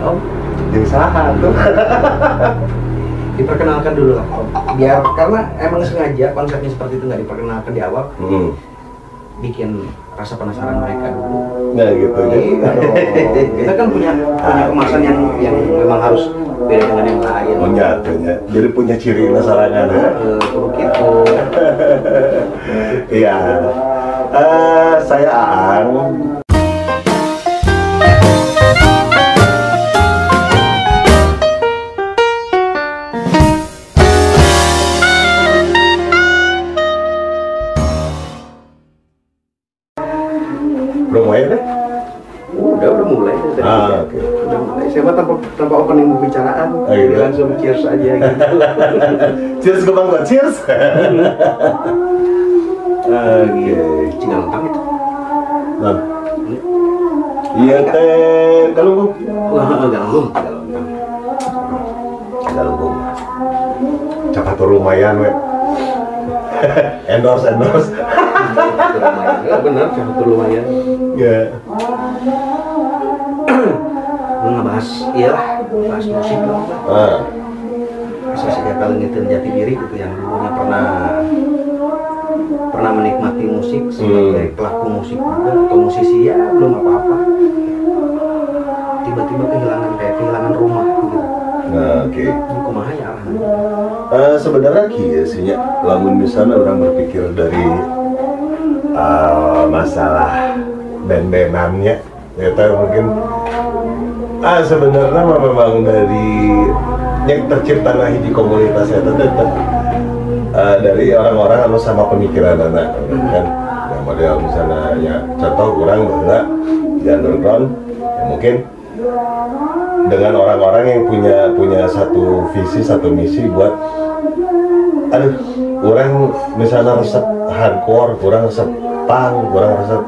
Om Jeung saha tuh? diperkenalkan dulu lah Om biar karena emang sengaja konsepnya seperti itu nggak diperkenalkan di awal Hmm. bikin rasa penasaran mereka dulu Nah gitu ya. Iya dong. kita kan punya punya kemasan yang yang memang harus beda dengan yang lain Oh nyatunya. Jadi punya ciri nasarangan ya. Eh, kudu gitu Iya. Eh, saya Aang. Mah tanpa tanpa opening pembicaraan Oh, gitu. Jadi langsung cheers aja gitu Cheers ke Bang cheers. Oke. Cigalentang itu Nah. Iya teh, kalau gua wah galung galung Galunggung. Capatur lumayan we. endorse endorse. lumayan benar tuh lumayan Ya. Lu ngebahas iya lah bahas musik lah Ah. Masa sejak kali ngitin jati diri gitu yang dulunya pernah pernah menikmati musik sebagai Hmm. pelaku musik juga atau musisi ya belum apa-apa tiba-tiba kehilangan kayak kehilangan rumah gitu Nah, oke. ini kumaha ya Eh, sebenarnya kieu sih nya lamun misalnya orang berpikir dari eh, masalah band-bandannya ya mungkin ah sebenarnya mah memang dari yang tercipta nah di komunitas itu tetap eh, dari orang-orang anu sama pemikiran anak kan? Yang model misalnya ya contoh orang bahwa di underground ya mungkin dengan orang-orang yang punya punya satu visi satu misi buat aduh orang misalnya resep hardcore kurang resep punk kurang resep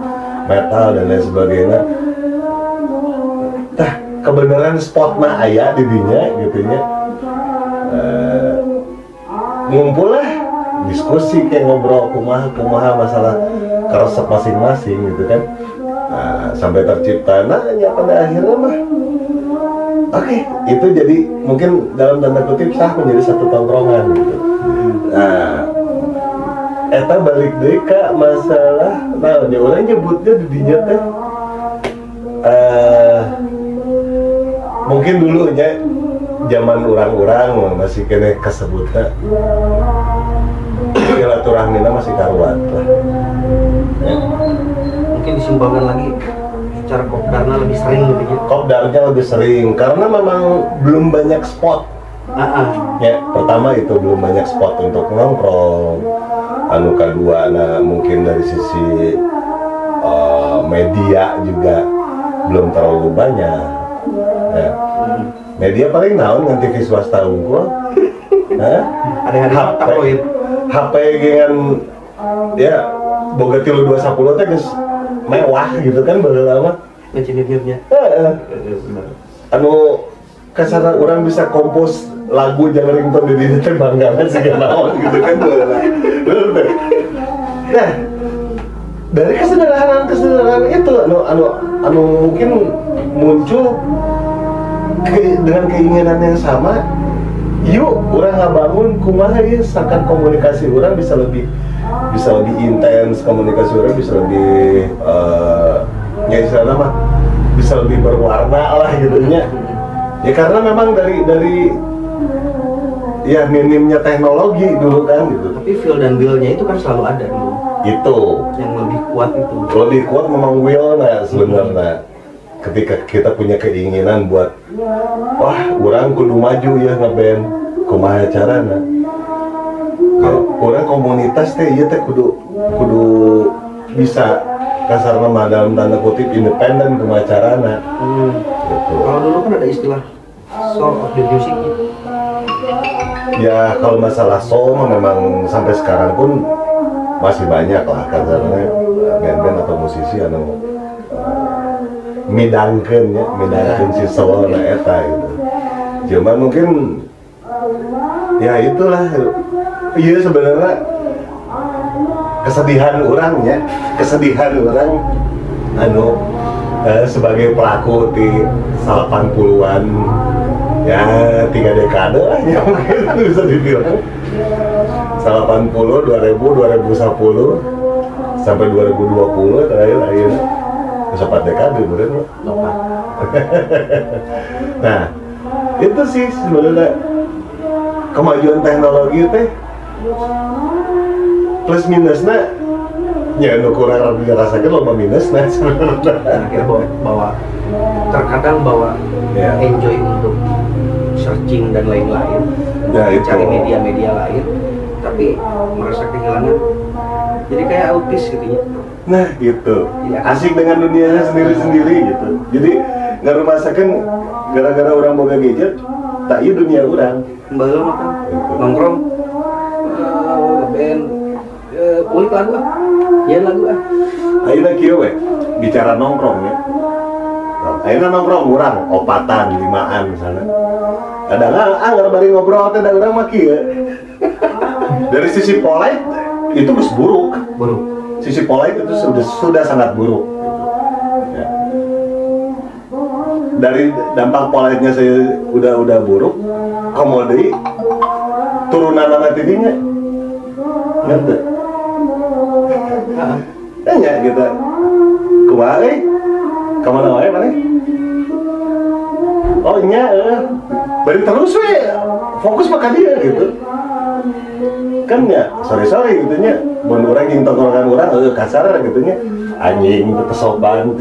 metal dan lain sebagainya kebenaran spot mah ayah di dinya gitu nya. Eh, ngumpul lah diskusi kayak ngobrol kumaha kumaha masalah keresep masing-masing gitu kan. Nah, sampai tercipta nanya pada akhirnya mah. Oke, itu jadi mungkin dalam tanda kutip sah menjadi satu tongkrongan gitu. Nah, eta balik deh ke masalah, nah orang nyebutnya di dinya teh, eh, mungkin dulunya zaman orang-orang masih kena kesebutnya silaturahmina masih karuan lah. Ya. mungkin disimpulkan lagi secara kopdarna lebih sering gitu ya Kopdarnya lebih sering karena memang belum banyak spot ah. Ya, pertama itu belum banyak spot untuk nongkrong. Anu kedua, nah mungkin dari sisi eh, media juga belum terlalu banyak. Media paling naon ngan TV swasta unggul. Hah? ada yang HP, tabloid HP dengan ya boga tilu 210 teh geus mewah gitu kan baheula lama. ngecinir-nyirnya Heeh anu kasarna orang bisa kompos lagu jangan ringtone di diri teh bangga sih naon gitu kan nah dari kesederhanaan kesederhanaan itu anu anu anu mungkin muncul ke- dengan keinginan yang sama yuk orang nggak bangun kumaha ya seakan komunikasi orang bisa lebih bisa lebih intens komunikasi orang bisa lebih eh ya istilahnya mah bisa lebih berwarna lah gitu nya ya karena memang dari dari ya minimnya teknologi dulu kan gitu. Tapi feel dan will-nya itu kan selalu ada dulu. Itu. Yang lebih kuat itu. Lebih kuat memang will nah sebenarnya ketika kita punya keinginan buat wah orang kudu maju ya ngeband kumaha carana? Kalau orang komunitas teh iya teh kudu kudu bisa kasar nama dalam tanda kutip independen kumaha carana? Hmm. gitu. Kalau dulu kan ada istilah soul of the music. Ya kalau masalah soul mah memang sampai sekarang pun masih banyak lah kasarnya. Band-band atau musisi anu midangkeun ya midangkeun si soul na eta gitu. Cuman mungkin ya itulah. Iya sebenarnya kesedihan orang ya kesedihan orang anu eh, sebagai pelaku di 80-an ya tiga dekade lah ya mungkin bisa dibilang. 80, 2000, 2010 sampai 2020 terakhir akhir sempat dekade bener Pak. Lopat. Nah, itu sih sebenarnya kemajuan teknologi teh plus minusnya ya nu kurang dirasakan loba minusnya sebenarnya. Dan akhirnya bawa, bawa terkadang bawa Ya. enjoy untuk searching dan lain-lain Ya, itu. cari media-media lain tapi merasa kehilangan jadi kayak autis gitu ya Nah, gitu. Iya. Asik dengan dunianya sendiri-sendiri gitu. Jadi nggak rumasakan gara-gara orang boga gadget, tak iya dunia orang. lo makan nongkrong eh, band eh, kulik lagu ah ya lagu ah Ayeuna kieu we, bicara nongkrong ya. Ayeuna nongkrong urang opatan limaan misalnya. Kadang ah bari ngobrol teh da urang mah kieu. Dari sisi polite itu geus buruk. buruk. Sisi polite itu sudah sudah sangat buruk. Ya. Dari dampak polite-nya saya udah udah buruk, komodi turunan anak tidinya ngerti? Tanya kita kumaha eh ke mana wae mana? Oh nya eh. Bari terus we fokus maka dia gitu kan ya sorry sorry gitu nya mun urang jeung tongkrongan urang eh kasar gitu nya anjing itu kesopan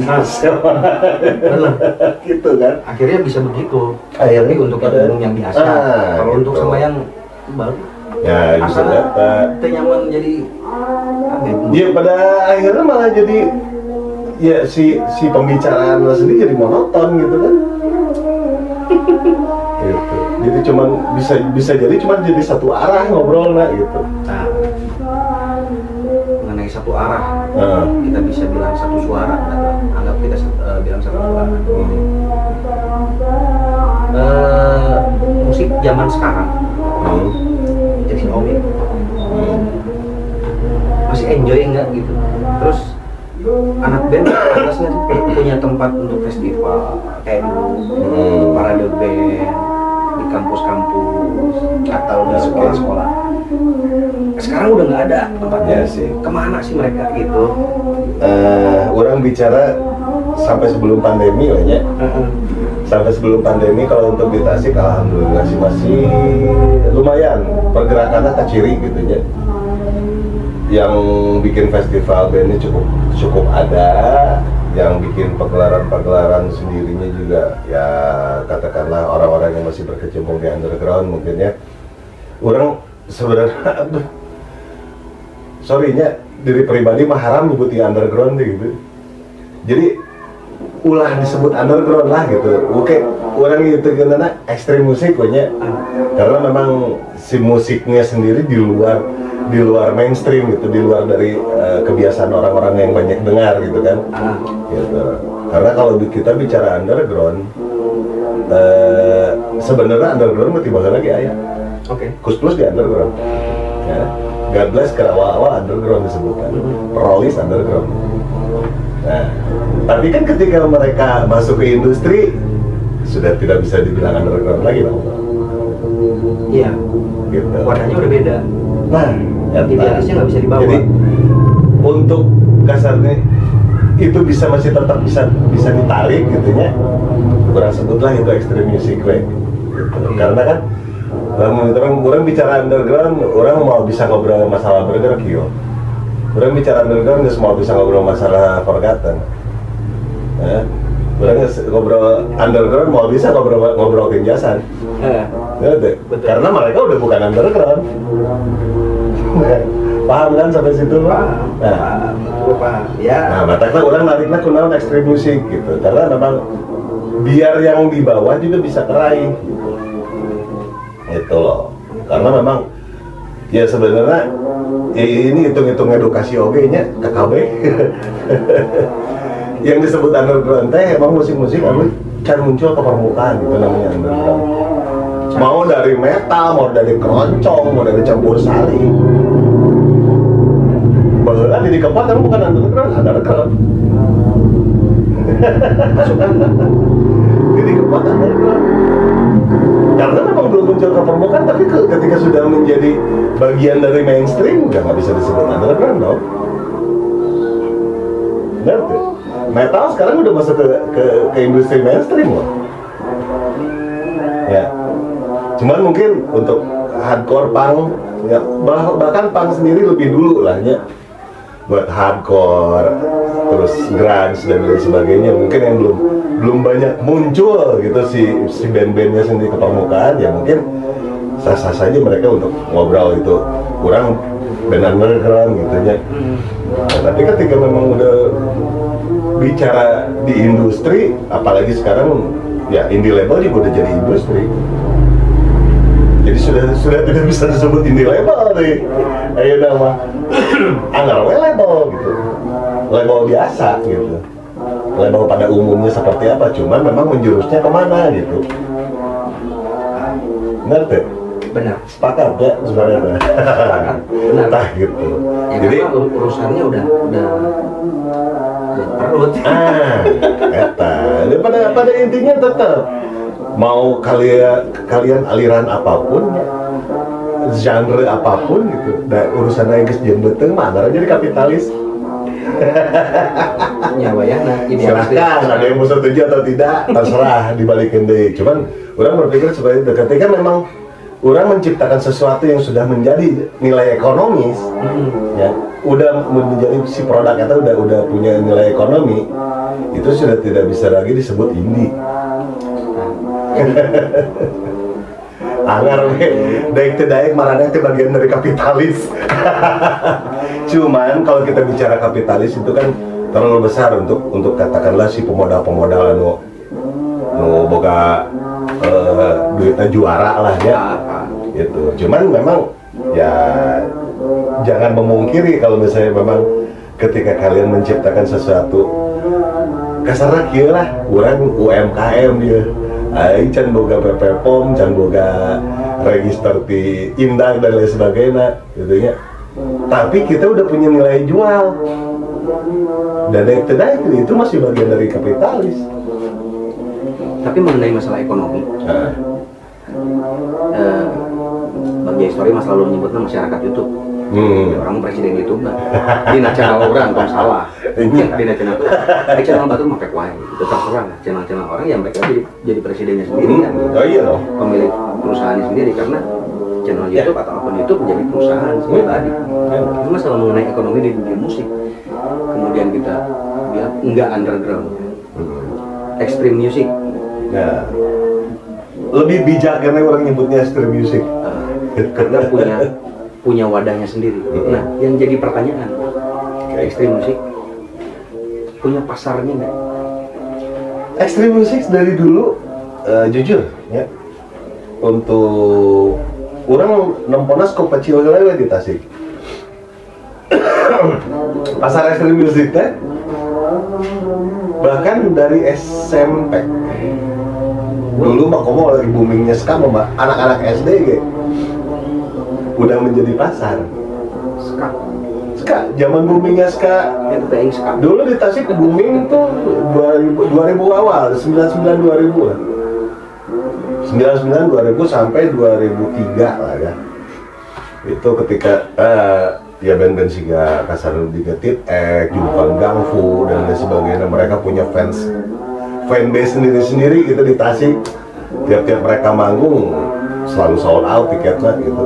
gitu kan. Akhirnya bisa begitu. Akhirnya tapi untuk yang umum yang biasa Ah, kalau gitu. untuk sama yang baru ya bisa dapat nyaman jadi apa ya, dia pada akhirnya malah jadi ya si si pembicaraan lo sendiri jadi monoton gitu kan jadi cuman bisa bisa jadi cuman jadi satu arah ngobrol nah gitu nah mengenai satu arah Nah, kita bisa bilang satu suara anggap kita eh, bilang satu suara hmm. Eh, musik zaman sekarang Hmm. jadi si Om ya, Hmm. masih enjoy nggak gitu terus anak band sih punya tempat untuk festival kayak dulu Hmm. parade band kampus-kampus atau di sekolah-sekolah. Sekarang udah nggak ada tempatnya. Ya sih. ke mana sih mereka gitu? Eh, orang bicara sampai sebelum pandemi lah ya. Sampai sebelum pandemi kalau untuk di Tasik alhamdulillah sih masih lumayan pergerakannya keciri gitu ya. Yang bikin festival bandnya cukup cukup ada yang bikin pagelaran-pagelaran sendirinya juga ya katakanlah orang-orang yang masih berkecimpung di underground mungkin ya. Orang sebenarnya aduh sorrynya diri pribadi mah haram nyebuti underground gitu. Jadi ulah disebut underground lah gitu. Oke orang itu karena ekstrim musik punya karena memang si musiknya sendiri di luar di luar mainstream gitu di luar dari eh, kebiasaan orang-orang yang banyak dengar gitu kan. Gitu. Karena kalau kita bicara underground eh, sebenarnya underground mah tiba lagi ayah. Oke. Kus Plus di underground. Ya. God Bless ke awal-awal underground disebutkan. Rollies underground nah tapi kan ketika mereka masuk ke industri sudah tidak bisa dibilang underground lagi dong iya. Gitu. Wadahnya udah beda. Nah. Idealisnya nggak bisa dibawa. jadi untuk kasarnya itu bisa masih tetap bisa bisa ditarik gitu ya. Kurang sebutlah itu extreme music we gitu. karena kan orang, orang orang bicara underground orang mau bisa ngobrol masalah burger kio orang bicara underground nggak semua bisa ngobrol masalah forgotten ya orang nggak ngobrol underground mau bisa ngobrol ngobrol tinjasan Eh, Ya, deh. Betul. Karena mereka udah bukan underground. Paham kan sampai situ? paham Nah, paham ya nah makanya orang nariknya kunaon ekstrim musik gitu. Karena memang biar yang di bawah juga bisa teraih gitu. Itu loh. Karena memang ya sebenarnya ya ini hitung-hitung edukasi oke nya KKB. yang disebut underground teh emang musik-musik kan muncul ke permukaan gitu namanya underground mau dari metal, mau dari keroncong, mau dari campur sari. Bahkan di keempat emang bukan underground, underground. Masukkan jadi kekuatan underground karena memang belum muncul ke permukaan tapi ke- ketika sudah menjadi bagian dari mainstream udah nggak bisa disebut underground dong. Benar tuh. Metal sekarang udah masuk ke, ke, ke industri mainstream loh. Ya. Cuman mungkin untuk hardcore punk ya bah- bahkan punk sendiri lebih dulu lah ya. Buat hardcore terus grunge dan lain sebagainya. Mungkin yang belum belum banyak muncul gitu si si band-bandnya sendiri ke permukaan ya mungkin sah-sah saja mereka untuk ngobrol itu. Kurang band underground gitu ya. Nah, tapi ketika memang udah bicara di industri apalagi sekarang ya indie label juga udah jadi industri. Jadi sudah sudah tidak bisa disebut indie label nih. Ayo nama anggar label gitu label biasa gitu. Label pada umumnya seperti apa cuman memang menjurusnya ke mana gitu. Ngerti? Benar. sepakat ya sebenarnya Benar. Nah, gitu. Ya, jadi urusannya udah udah perut. ah eta. Jadi pada pada intinya tetap mau kalian kalian aliran apa pun genre apa pun gitu. Dan urusan yang mah antara jadi kapitalis Nyawa ya, nah silahkan ada yang mau setuju atau tidak terserah dibalikin deh. Cuman orang berpikir seperti itu. Ketika memang orang menciptakan sesuatu yang sudah menjadi nilai ekonomis Hmm. ya udah menjadi si produk itu udah udah punya nilai ekonomi itu sudah tidak bisa lagi disebut indie Anggar we, daik daek marana itu bagian dari kapitalis. Cuman kalau kita bicara kapitalis itu kan terlalu besar untuk untuk katakanlah si pemodal-pemodal anu nu boga eh, duitnya juara lah ya gitu. Cuman memang ya jangan memungkiri kalau misalnya memang ketika kalian menciptakan sesuatu kasarnya kieu lah kurang UMKM dia Aing can boga PP POM, can boga register di Indak dan lain sebagainya gitu ya. Tapi kita udah punya nilai jual. Dan yang tidak itu masih bagian dari kapitalis. Tapi mengenai masalah ekonomi, Nah, eh, bagi histori masa lalu menyebutnya masyarakat YouTube. hmm. orang presiden YouTube nah. di channel orang kalau salah Iya. di channel di channel batu mau wae itu terserah lah channel-channel orang yang mereka jadi jadi presidennya sendiri kan Oh iya loh. pemilik perusahaannya sendiri karena channel Ya. YouTube atau akun YouTube menjadi perusahaan Ya. itu masalah mengenai ekonomi di dunia musik kemudian kita bilang enggak underground Hmm. extreme music Nah, lebih bijak karena orang nyebutnya stream music. eh, karena punya punya wadahnya sendiri Hmm. nah yang jadi pertanyaan extreme music punya pasarnya nggak Extreme music dari dulu eh, jujur ya untuk orang nempona skop kecil lewat di Tasik. Pasar extreme music teh bahkan dari SMP dulu mah komo lagi boomingnya ska mah anak-anak SD ge. Udah menjadi pasar. Ska. Ska zaman boomingnya ska. Dulu di Tasik booming tuh 2000, 2000 awal, 99 2000 lah. 99 2000 sampai 2003 lah ya. Itu ketika eh, ya band-band Siga Kasar Diga Tit Ek, Jumpan Gangfu dan lain sebagainya mereka punya fans fanbase sendiri-sendiri gitu di Tasik. Tiap-tiap mereka manggung selalu sold out tiketnya gitu.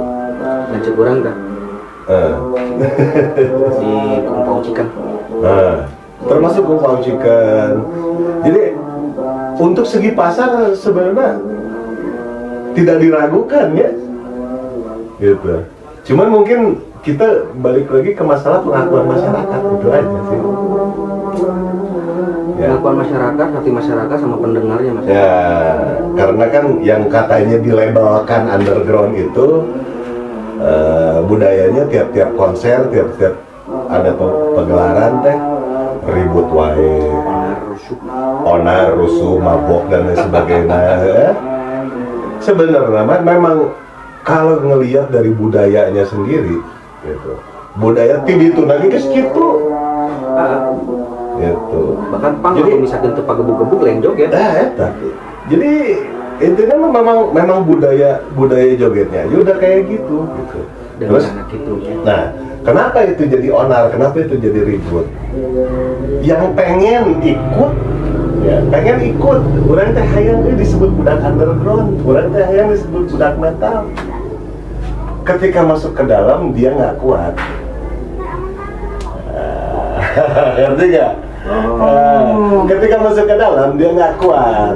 lanjut orang kan Eh. di Kumpau Cikan Nah, termasuk kumpau chicken. Jadi untuk segi pasar sebenarnya tidak diragukan ya, gitu. Cuman mungkin kita balik lagi ke masalah pengakuan masyarakat itu aja sih. Ya. pengakuan masyarakat hati masyarakat sama pendengarnya mas Ya, karena kan yang katanya dilabelkan underground itu eh, budayanya tiap-tiap konser, tiap-tiap ada pe- pegelaran teh ribut wae, onar, rusuh, mabok dan lain sebagainya. ya. Sebenarnya memang kalau ngelihat dari budayanya sendiri, gitu. Budaya tibi itu lagi ke situ. Gitu bahkan pang Jadi- teu pagebuk-gebuk lain joget Nah, eta. Jadi intinya memang memang budaya budaya jogetnya ya udah kayak gitu gitu. dan Terus anak itu nah, kenapa itu jadi onar? Kenapa itu jadi ribut? Yang pengen ikut ya, pengen ikut. Orang teh hayang disebut budak underground, orang teh hayang disebut budak metal. Ketika masuk ke dalam dia nggak kuat. Ah, Ngerti nggak? Ah, ketika masuk ke dalam dia nggak kuat.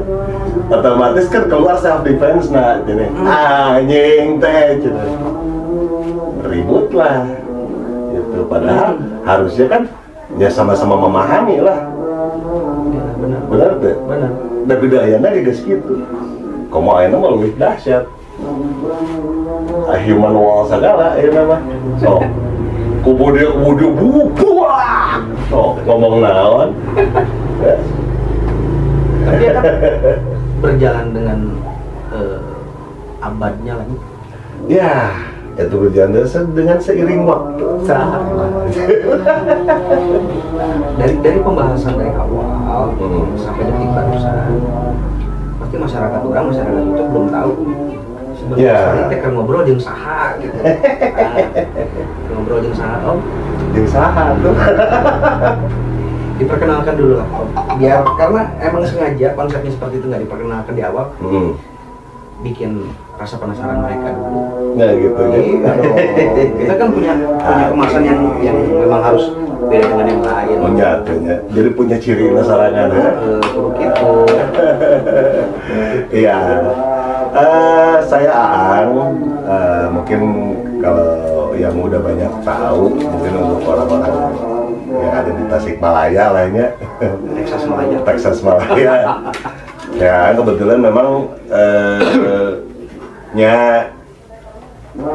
Otomatis kan keluar self defense nah jadi anjing teh gitu. Ribut lah. Gitu. Padahal harusnya kan ya sama-sama memahami lah benar deh benar. Dan budayanya kayak gitu. Kamu ayeuna mah lebih dahsyat. Ah, human wall segala ya nama so kubu dia kubu dia buah so ngomong naon? Tapi ya kan berjalan dengan eh, abadnya lagi. Ya, itu berjalan dengan seiring waktu. dari dari pembahasan dari awal Hmm. sampai detik barusan pasti masyarakat orang masyarakat itu belum tahu sebenarnya Ya. yeah. keur ngobrol jeung saha gitu nah, ngobrol jeung saha om Jeung saha tuh. diperkenalkan dulu lah om biar karena emang sengaja konsepnya seperti itu nggak diperkenalkan di awal Hmm. bikin rasa penasaran mereka dulu Nah gitu ya. Iya kita kan punya punya kemasan yang yang memang harus beda dengan yang lain Punya, punya. Jadi punya ciri ya. Eh, kudu gitu Iya. Eh, saya Aan. Eh, mungkin kalau yang udah banyak tahu, mungkin untuk orang-orang yang ada di Tasikmalaya lainnya. Texas Malaya Texas Malaya. ya kebetulan memang eh, nya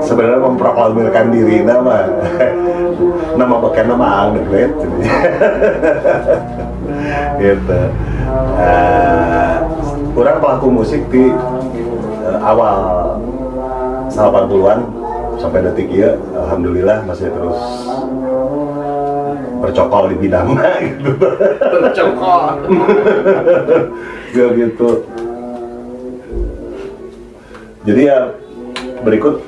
sebenarnya memproklamirkan diri nama. Nama beken nama Ang the Great gitu. Eh, orang pelaku musik di eh, awal 80-an sampai detik ya alhamdulillah masih terus bercokol di bidangnya gitu. Bercokol. Ya gitu jadi ya berikut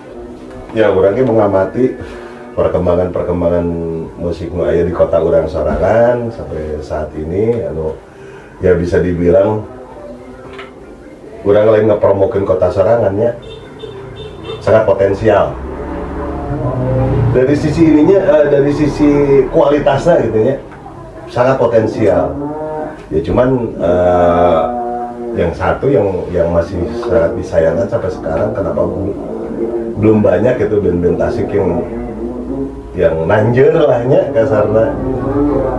ya orangnya mengamati perkembangan-perkembangan musik nu aya di kota orang sorangan sampai saat ini anu ya bisa dibilang orang lain ngepromokin kota sorangannya sangat potensial. Dari sisi ininya eh, dari sisi kualitasnya gitu ya sangat potensial. Ya cuman eh, yang satu yang yang masih sangat disayangkan sampai sekarang kenapa belum belum banyak itu band-band Tasik yang yang nanjer lahnya kasarnya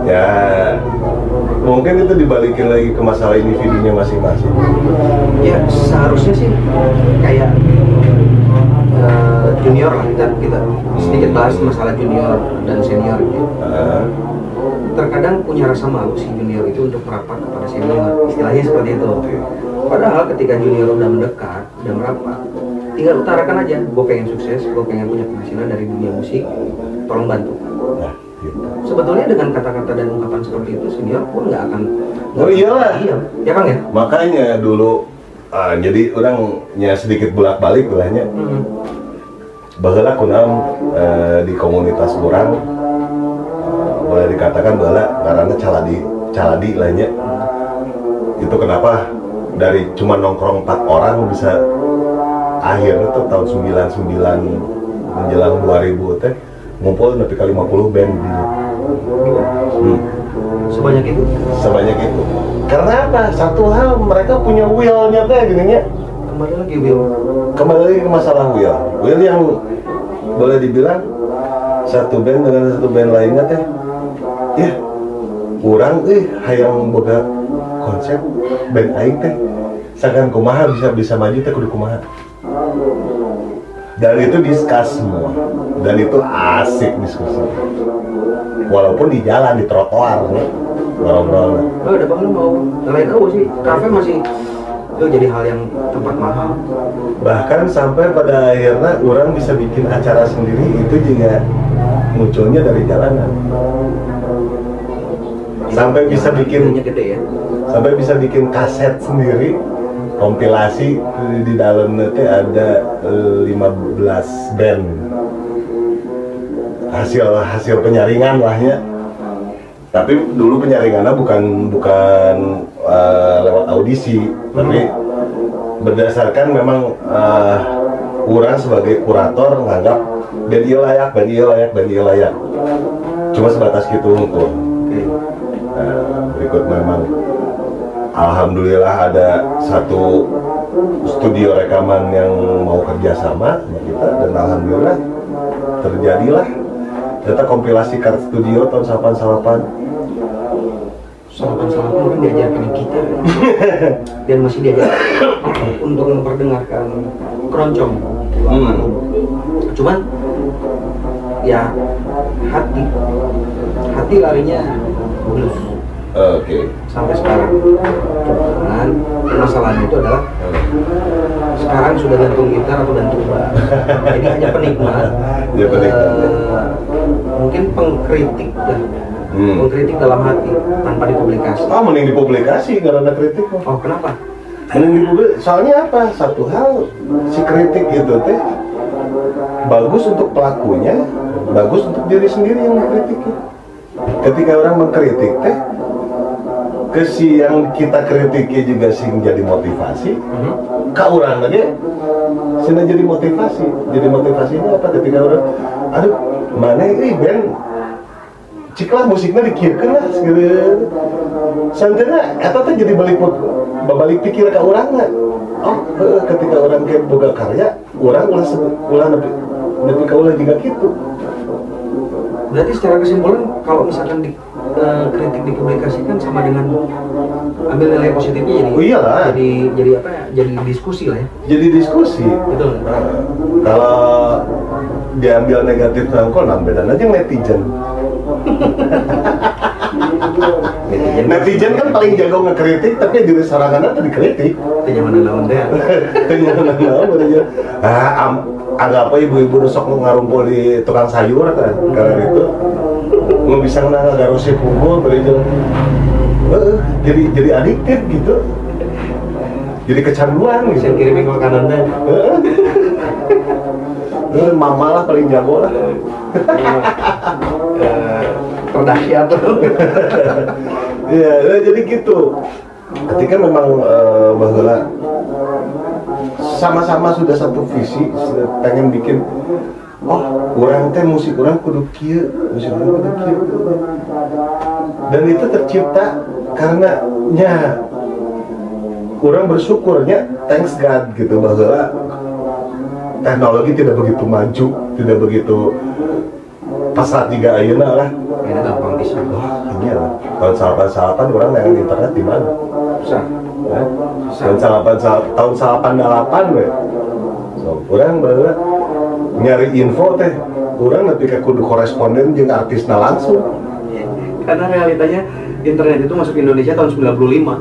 ya mungkin itu dibalikin lagi ke masalah individunya masing-masing. Ya seharusnya sih kayak eh, junior lah kita kita sedikit bahas masalah junior dan senior. Gitu. Eh, terkadang punya rasa malu si junior itu untuk merapat kepada senior istilahnya seperti itu. Padahal ketika junior udah mendekat udah merapat tinggal utarakan aja gue pengen sukses gue pengen punya penghasilan dari dunia musik tolong bantu. Nah gitu sebetulnya dengan kata-kata dan ungkapan seperti itu senior pun nggak akan Oh, iyalah. iya ya kan ya? Makanya dulu ah, jadi orangnya sedikit bolak-balik lahnya Hmm. bahwa kunam eh, di komunitas orang eh, boleh dikatakan bahwa karena caladi caladi lainnya. Itu kenapa? Dari cuma nongkrong empat orang bisa akhirnya tuh tahun 99 menjelang 2000 teh ngumpul nepi ke 50 band di hmm, sebanyak itu? Sebanyak itu. Karena apa? Satu hal mereka punya willnya teh gininya kembali lagi Will. Kembali lagi ke masalah Will. Will yang boleh dibilang satu band dengan satu band lainnya teh ya kurang eh hayang boga konsep. Band aing teh. Sakan kumaha bisa bisa maju teh kudu kumaha? Dan itu diskus semua. Dan itu asik diskusi. Walaupun di jalan di trotoar nih. Ngobrol oh udah bang lu mau lain oh sih. Kafe masih itu jadi hal yang tempat mahal. Bahkan sampai pada akhirnya orang bisa bikin acara sendiri itu juga munculnya dari jalanan Sampai bisa bikin- gede ya? sampai bisa bikin kaset sendiri kompilasi eh, di dalamnya teh ada eh, 15 band. Hasil hasil penyaringan lahnya tapi dulu penyaringannya bukan bukan eh, lewat audisi tapi berdasarkan memang eh, orang sebagai kurator nganggap band layak band layak band layak. Cuma sebatas gitu ngukur Oke. Berikut memang. Alhamdulillah ada satu studio rekaman yang mau kerjasama sama kita dan Alhamdulillah terjadilah. Ternyata kompilasi kart studio tahun 88 salapan-salapan mungkin diajarkan kita. Dan masih diajar untuk memperdengarkan keroncong. Hmm. cuman ya hati. Hati larinya blues Oke sampai sekarang cuman masalahnya itu adalah sekarang sudah gantung gitar atau gantung bas jadi hanya penikmat Ya, penikmat. eh, mungkin pengkritik lah Hmm. pengkritik dalam hati tanpa dipublikasi Ah, mending dipublikasi karena kritik oh kenapa Mending dipublikasi. Soalnya apa? Satu hal si kritik gitu teh bagus untuk pelakunya, bagus untuk diri sendiri yang mengkritik. Ketika orang mengkritik teh ke si yang kita kritiki juga sih jadi motivasi. Ke orang lagi sini jadi motivasi. Jadi motivasinya apa? Ketika orang aduh mana ini band cik lah musiknya dikirkan lah gitu santana eta teh jadi balik balik pikir ke orang nggak oh heuh, ketika orang kayak boga karya orang ulah ulah nepi nepi ka ulah juga gitu berarti secara kesimpulan kalau misalkan di eh, kritik dipublikasikan sama dengan ambil nilai positifnya jadi Oh iyalah. jadi jadi apa ya jadi diskusi lah ya jadi diskusi? Nah, kalau diambil negatif nangkol nah bedanya aja netizen netizen netizen kan paling jago ngekritik tapi diri serangannya tuh dikritik. Itu zaman lawan teh Tanya naon aja. Ah, am, agak apa ibu-ibu nusok mau ngarumpul di tukang sayur kan karena itu? Mau bisa nggak pukul berijo Eh, jadi jadi adiktif gitu. Jadi kecanduan gitu. Kirim ke kanan teh Eh. Eh, mama lah paling jago lah. Eh, terdahsyat Iya, eh, jadi gitu. Ketika memang bahwa sama-sama sudah satu visi, pengen bikin oh, orang teh musik orang kudu kieu, musik orang kudu kieu. Dan itu tercipta karena nya orang bersyukurnya thanks God gitu bahwa teknologi tidak begitu maju, tidak begitu pasar tiga ayeuna lah ini gampang bisa Wah, ini lah. Tahun salapan salapan orang main internet di mana? bisa Ya? Tahun salapan sal- tahun salapan delapan we. So, orang nyari info teh. Orang lebih ke kudu koresponden jeung artisna langsung. karena realitanya internet itu masuk Indonesia tahun 95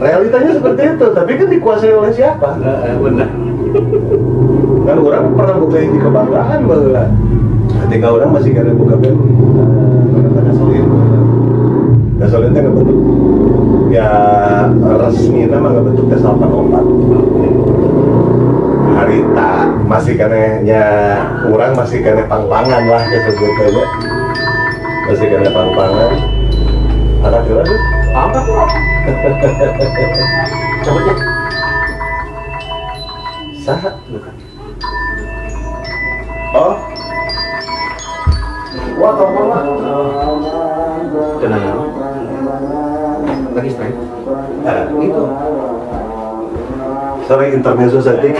Realitanya seperti itu, tapi kan dikuasai oleh siapa? Benar Kan orang pernah buka ini kebanggaan bahwa ketika orang masih kada buka band, orang kan gasolin. Gasolin teh ngebentuk ya resmi nama ngebentuk tes 84 harita masih kene nya orang masih kene pangpangan lah ya sebetulnya masih kene pangpangan. Anak kira tuh? Apa cabutnya sah bukan. Oh. Wah telepon lah. Tenang Nah, itu. Sorry intermezzo setik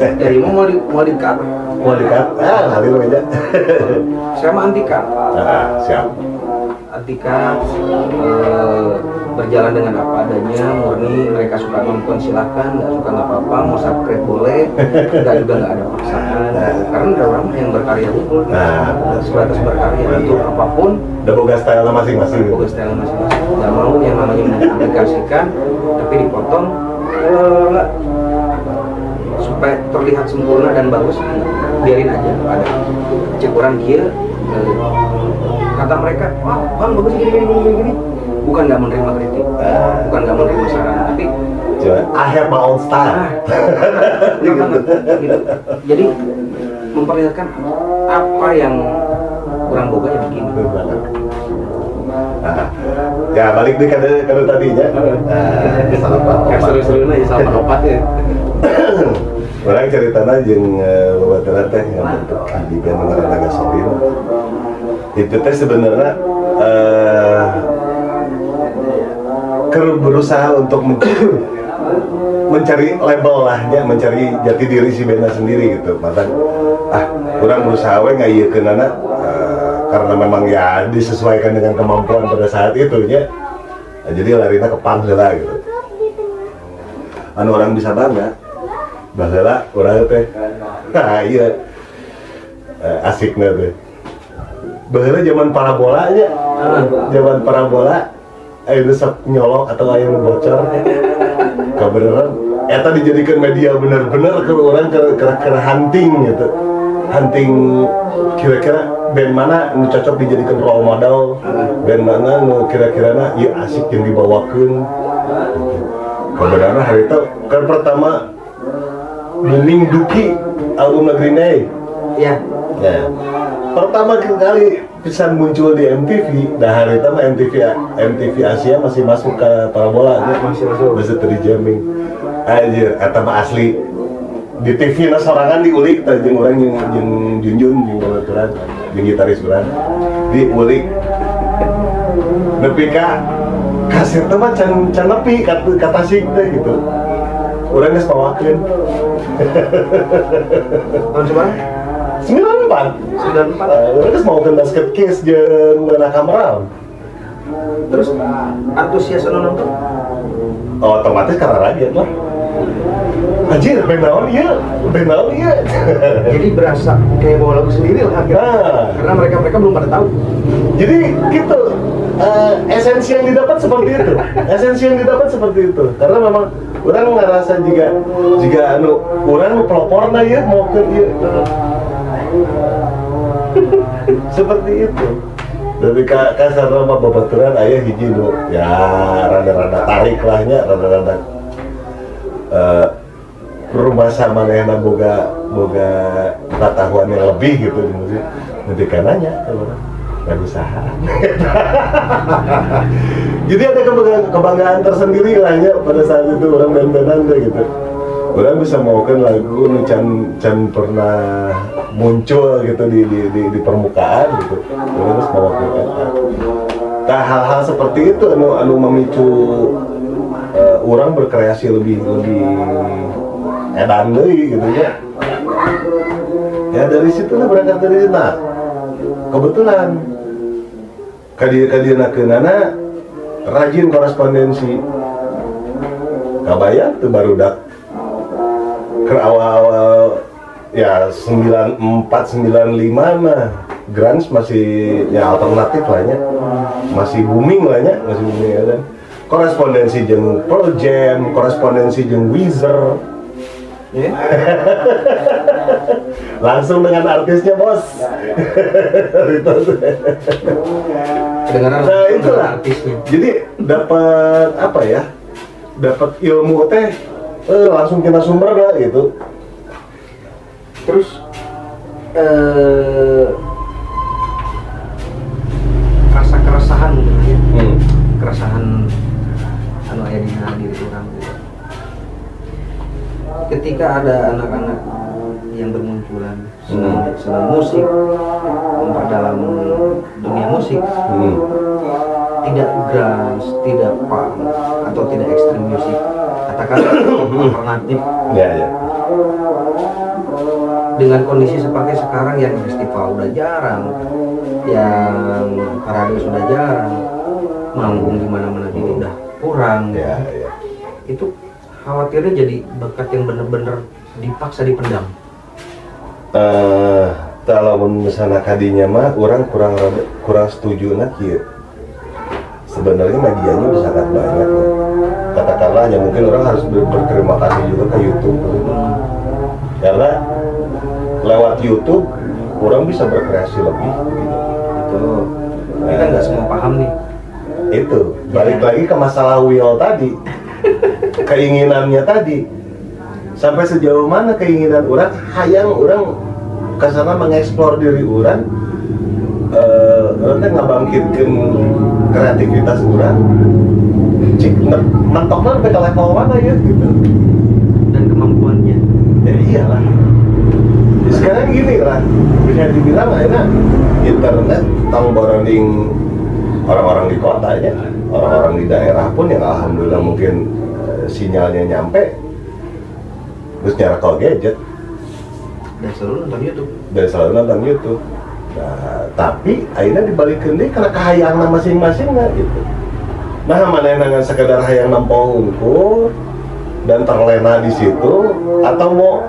jadi mau mau di mau di cut mau dekat ah hari aja saya mah anti cut nah siap. Anti cut eh, berjalan dengan apa adanya murni mereka suka nonton silahkan. Nggak suka nggak apa-apa. Mau subscribe boleh. Nggak juga nggak ada karena ada orang yang berkarya unggul nah sebatas berkarya untuk apa pun. Udah boga style masing-masing. Boga style masing-masing. Nggak mau yang namanya mengaplikasikan tapi dipotong eh, supaya terlihat sempurna dan bagus biarin aja. Ada cek orang kia eh, kata mereka wah bang bagus gini gini gini gini. Bukan nggak menerima kritik Ah. bukan nggak menerima saran tapi Cuma, I have my own style. banget, gitu. jadi memperlihatkan apa yang kurang boga ya begini Bener banget. Nah, ya balik deh kade kade tadinya. Nah, salah Kayak apa? seru-seru aja sama opat ya Orang ceritanya jeung babaturan teh yang bentuk di band ngaranna gasolin. Itu teh sebenarnya eh berusaha untuk mencari, mencari label lahnya, mencari jati diri si band sendiri gitu. Maka ah, kurang berusaha we ngayekeun anak eh, karena memang ya disesuaikan dengan kemampuan pada saat itu nya. Nah, jadi larina ke heula gitu. Anu orang bisa bangga Baheula urang teh. Nah, iya. Eh, asikna teh. Baheula zaman parabola nya. Zaman parabola aya sok nyolok atau nu bocor. Kabeneran eta dijadikan media bener-bener ke orang ke ke, ke hunting gitu. Hunting kira-kira band mana nu cocok dijadikan role model, band mana nu kira-kira na ieu asik yang dibawakeun. Kebenaran hari itu kan pertama booming Duki album Green Day. ya Ya. Pertama kali pisan muncul di MTV, nah hari itu mah MTV MTV Asia masih masuk ke parabola nya. Masih masuk. Masih tadi jamming. Anjir, eta mah asli di TV na sorangan diulik tah jeung urang jeung jeung Junjun jeung babaturan jeung gitaris urang diulik nepi ka kasir teh mah can can nepi ka ka tasik teh gitu urang geus tahun seberapa 94 94 Uh, urang geus mawakeun basket case jeung Lena Kameral terus antusias anu nonton? Oh, otomatis karena rakyat lah. Anjir band naon ieu band naon ieu jadi berasa kayak bawa lagu sendiri lah akhirnya. Nah. karena mereka mereka belum pada tahu. Jadi gitu, eh, esensi yang didapat seperti itu, esensi yang didapat seperti itu, karena memang orang ngerasa jika jika anu orang peloporna ya mau ke iya. Seperti itu. Dari ka kasar nama babaturan ayah hiji nu ya rada-rada tarik lahnya, rada-rada eh rumah sama manehna boga boga pengetahuan yang lebih gitu di musik nanti orang nggak usaha? Jadi ada kebanggaan, tersendiri lah ya pada saat itu orang band-bandan deh gitu orang bisa maukan lagu nu can can pernah muncul gitu di di, di, di permukaan gitu. Orang harus maukan eta nah hal-hal seperti itu anu anu memicu eh, orang berkreasi lebih lebih edan deui gitu ya. Ya dari situ lah berangkat dari situ. Nah kebetulan kadia kadia nakeunana rajin korespondensi. Kabayang tuh baru dak ke awal-awal ya 94 95 mah grunge masih ya alternatif lah nya masih booming lah nya masih booming ya kan. Korespondensi jeung Pearl Jam korespondensi jeung Weezer. Ya langsung dengan artisnya bos. Itu. kedengaran nah itulah. dengan artisnya. Jadi dapat apa ya dapat ilmu teh eh, langsung kita sumber lah gitu terus eh rasa keresahan gitu ya hmm. keresahan anu aya di diri orang gitu. ketika ada anak-anak yang bermunculan senang, Hmm. senang musik memperdalam dunia musik Hmm. tidak grunge, tidak punk atau tidak ekstrim musik katakanlah alternatif ya ya dengan kondisi seperti sekarang yang festival udah jarang yang parade sudah jarang manggung di mana-mana juga udah kurang. Ya ya itu khawatirnya jadi bakat yang bener-bener dipaksa dipendam. Eh kalau misalnya kadinya mah kurang rada- kurang setuju nak ya sebenarnya medianya bisa sangat banyak loh. Katakanlah ya mungkin orang harus ber- berterima kasih juga ke YouTube. Karena lewat YouTube orang bisa berkreasi lebih gitu. itu kita nggak semua paham nih. Itu. Balik lagi ke masalah will tadi. Keinginannya tadi. Sampai sejauh mana keinginan orang hayang orang ke sana mengeksplor diri orang eh orang teh ngabangkitkeun kreativitas orang cik ne- mentokna sampai ke level mana ya gitu. Dan kemampuannya. Ya iyalah. Ya, sekarang gini lah bisa dibilang akhirnya internet tang boronding orang-orang di kota ya orang-orang di daerah pun yang alhamdulillah mungkin eh, sinyalnya nyampe. Terus nyarek gadget. Dan selalu nonton YouTube. Dan selalu nonton YouTube. Nah tapi akhirnya dibalikin deh karena kehayangan masing-masing gitu nah mana yang dengan sekedar hayang nampung unggul dan terlena di situ atau mau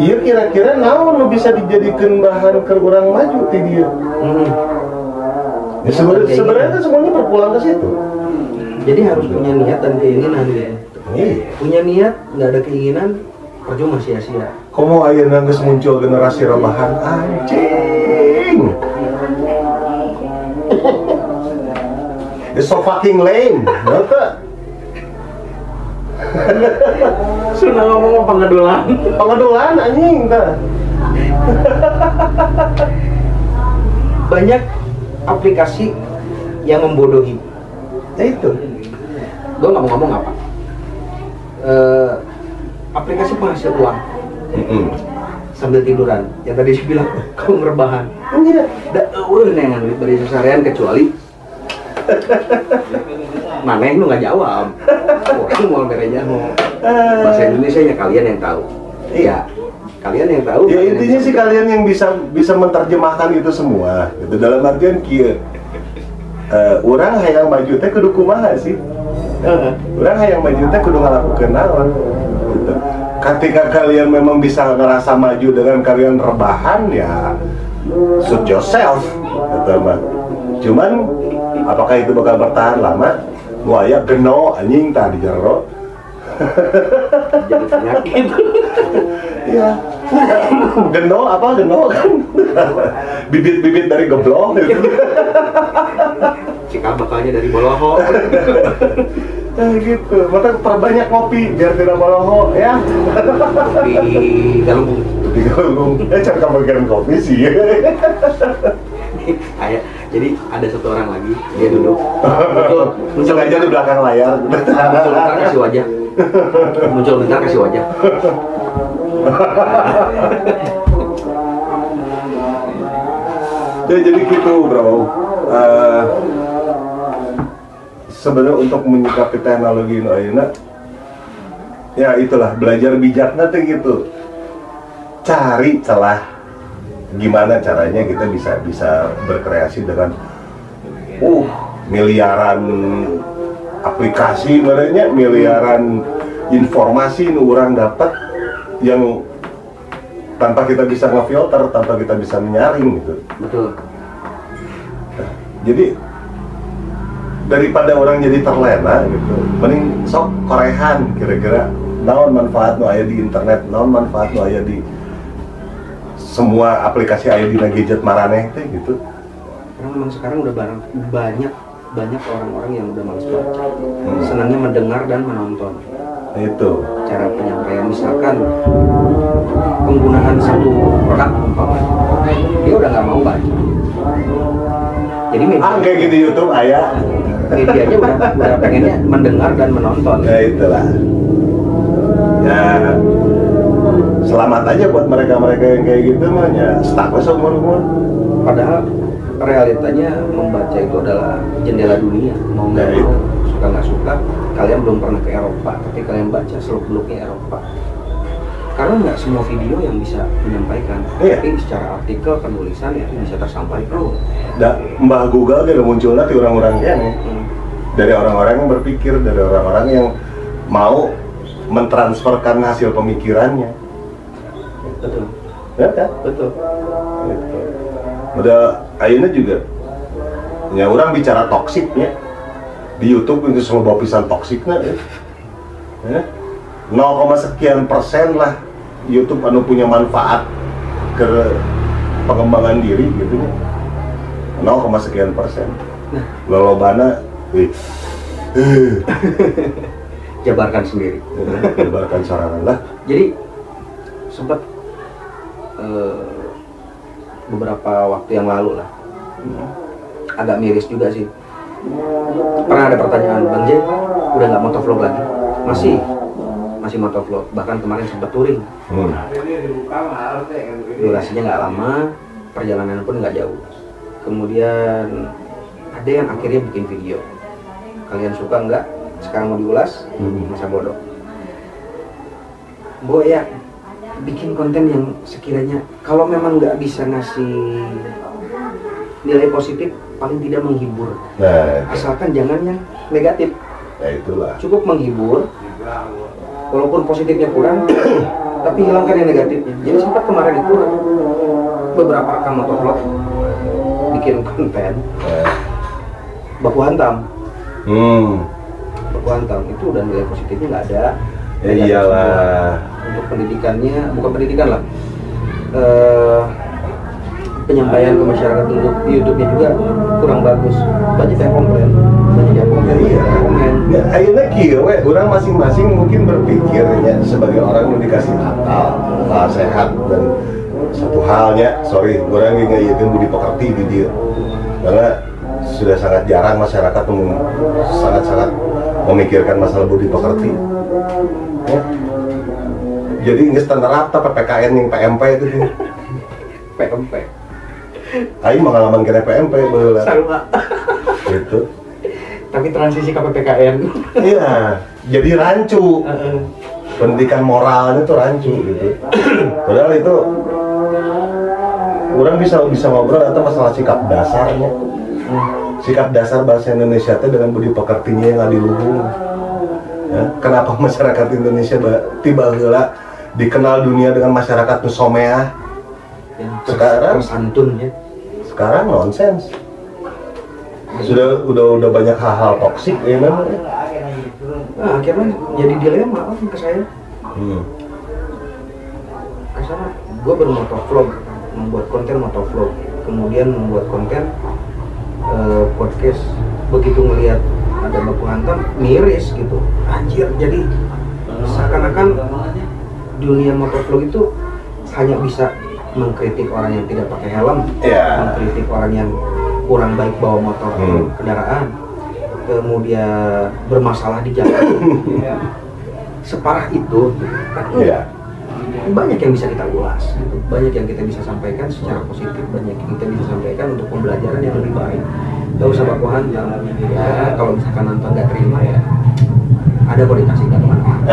iya kira-kira naon bisa dijadikan bahan ke orang maju ti dia? Hmm. ya, sebenarnya sebenarnya kan semuanya berpulang ke situ. Jadi harus punya niat dan keinginan gitu iya. Punya niat nggak ada keinginan percuma sia-sia. Komo ayeuna geus muncul generasi rebahan anjing It's so fucking lame, ngerti? sudah ngomong pengedulan Pengedulan anjing banyak aplikasi yang membodohi. Ya itu. gue nggak mau ngomong apa? Eh, aplikasi penghasil uang. Heeh. sambil tiduran. Yang tadi saya bilang kau ngerebahan? Iya. da eueuh nengan duit bari sasarian kecuali maneh lu nggak jawab orang mau bereja mau bahasa Indonesia nya kalian yang tahu iya kalian yang tahu Ya yang intinya sih kalian yang bisa bisa menerjemahkan itu semua. Itu dalam artian kieu. Eh, orang hayang maju teh kudu kumaha sih? Orang hayang maju teh kudu ngalakukeun naon. Gitu. Ketika kalian memang bisa ngerasa maju dengan kalian rebahan ya suit yourself gitu mah. Cuman apakah itu bakal bertahan lama? Wah ya geno anjing tadi jero. jadi penyakit Iya. Geno apa geno kan? Bibit-bibit dari geblong gitu. cikal bakalnya dari boloho Nah, gitu. Maka perbanyak kopi biar tidak boloho ya. di galung Di galung. Eh cari kamu kirim kopi sih. kayak jadi ada satu orang lagi dia duduk muncul muncul Sengaja di belakang layar. muncul bentar kasih wajah muncul bentar kasih wajah Ya jadi gitu bro. Eh, Sebenarnya untuk menyikapi teknologi ini ya itulah belajar bijaknya tuh gitu. Cari celah gimana caranya kita bisa bisa berkreasi dengan uh miliaran aplikasi merenya miliaran informasi nu orang dapat yang tanpa kita bisa ngefilter tanpa kita bisa menyaring gitu. Betul. Jadi daripada orang jadi terlena gitu mending sok korehan kira-kira. Naon manfaat nu aya di internet naon manfaat nu aya di semua aplikasi aya di gadget maraneh teh gitu. Karena memang sekarang udah barang, banyak banyak orang-orang yang udah males baca. Hmm. senangnya mendengar dan menonton. Nah, itu. Cara penyampaian misalkan penggunaan satu produk umpamanya. Dia udah nggak mau baca. Jadi media ah kayak gitu YouTube aya medianya udah, udah pengennya mendengar dan menonton. Ya itulah. Ya selamat aja buat mereka-mereka yang kayak gitu mah ya stuck we seumur umur padahal realitanya membaca itu adalah jendela dunia. Mau nggak Nah, mau suka nggak suka kalian belum pernah ke Eropa. Tapi kalian baca seluk beluknya Eropa. Karena nggak semua video yang bisa menyampaikan. Iya. tapi secara artikel penulisan itu bisa tersampaikan. Da, mbah Google gitu munculnya di orang-orang kene Hmm. dari orang-orang yang berpikir dari orang-orang yang mau mentransferkan hasil pemikirannya betul ya kan betul gitu. udah akhirnya juga ya orang bicara toksiknya di YouTube itu semua bawa pisan toksiknya ya. Ya. 0, sekian persen lah YouTube anu punya manfaat ke pengembangan diri gitu ya 0, sekian persen nah lolobana. Eh, jabarkan sendiri Lebarkan sorangan lah. jadi sempat eh, beberapa waktu yang lalu lah. Agak miris juga sih. Pernah ada pertanyaan bang J udah nggak motovlog lagi? Masih. Masih motovlog. Bahkan kemarin sempat touring. Hmm. durasinya nggak lama perjalanan pun nggak jauh. Kemudian ada yang akhirnya bikin video. Kalian suka nggak? Sekarang mau diulas Hmm. masa bodoh? Bo ya bikin konten yang sekiranya kalau memang nggak bisa ngasih nilai positif paling tidak menghibur Nah, itu. asalkan jangan yang negatif nah itulah. cukup menghibur walaupun positifnya kurang tapi hilangkan yang negatifnya jadi sempat kemarin itu beberapa rekam motovlog bikin konten Nah, baku hantam Hmm. baku hantam itu udah nilai positifnya nggak ada Ya iyalah. semua. untuk pendidikannya bukan pendidikan lah Eh, penyampaian ke masyarakat untuk YouTube-nya juga kurang bagus banyak yang komplain banyak yang komen Ya, iya. komen Ya, akhirnya kieu we, orang masing-masing mungkin berpikirnya sebagai orang yang dikasih akal, sehat dan satu halnya, sorry, orang yang ngayakeun budi pekerti di dia. Karena sudah sangat jarang masyarakat mem- sangat-sangat memikirkan masalah budi pekerti. Ya. Jadi nggak standar apa PPKN yang PMP itu sih. PMP Aing pengalaman kena PMP baheula. sama Gitu. tapi transisi ke PPKN Iya, jadi rancu. pendidikan moralnya tuh rancu gitu. Padahal itu orang bisa bisa ngobrol atau masalah sikap dasarnya. Sikap dasar bahasa Indonesia itu dengan budi pekertinya yang adiluhung. Ya, kenapa masyarakat Indonesia ba- tiba heula dikenal dunia dengan masyarakat nu someah? yang Sekarang? santun ya Sekarang nonsens. Sudah udah udah banyak hal-hal toksik ya memang. nah, akhirnya jadi dilema kan ke saya Hmm. ke sana gue baru motovlog membuat konten motovlog kemudian membuat konten eh, podcast begitu ngelihat ada baku hantam miris gitu anjir jadi seakan-akan dunia motovlog itu hanya bisa mengkritik orang yang tidak pakai helm Iya. mengkritik orang yang kurang baik bawa motor atau Hmm. kendaraan kemudian bermasalah di jalan separah itu kan Iya. banyak yang bisa kita ulas gitu. banyak yang kita bisa sampaikan secara positif banyak yang kita bisa sampaikan untuk pembelajaran yang lebih baik gak usah baku hantam ya kalau misalkan nonton nggak terima ya ada kok dikasih nggak ke mana-mana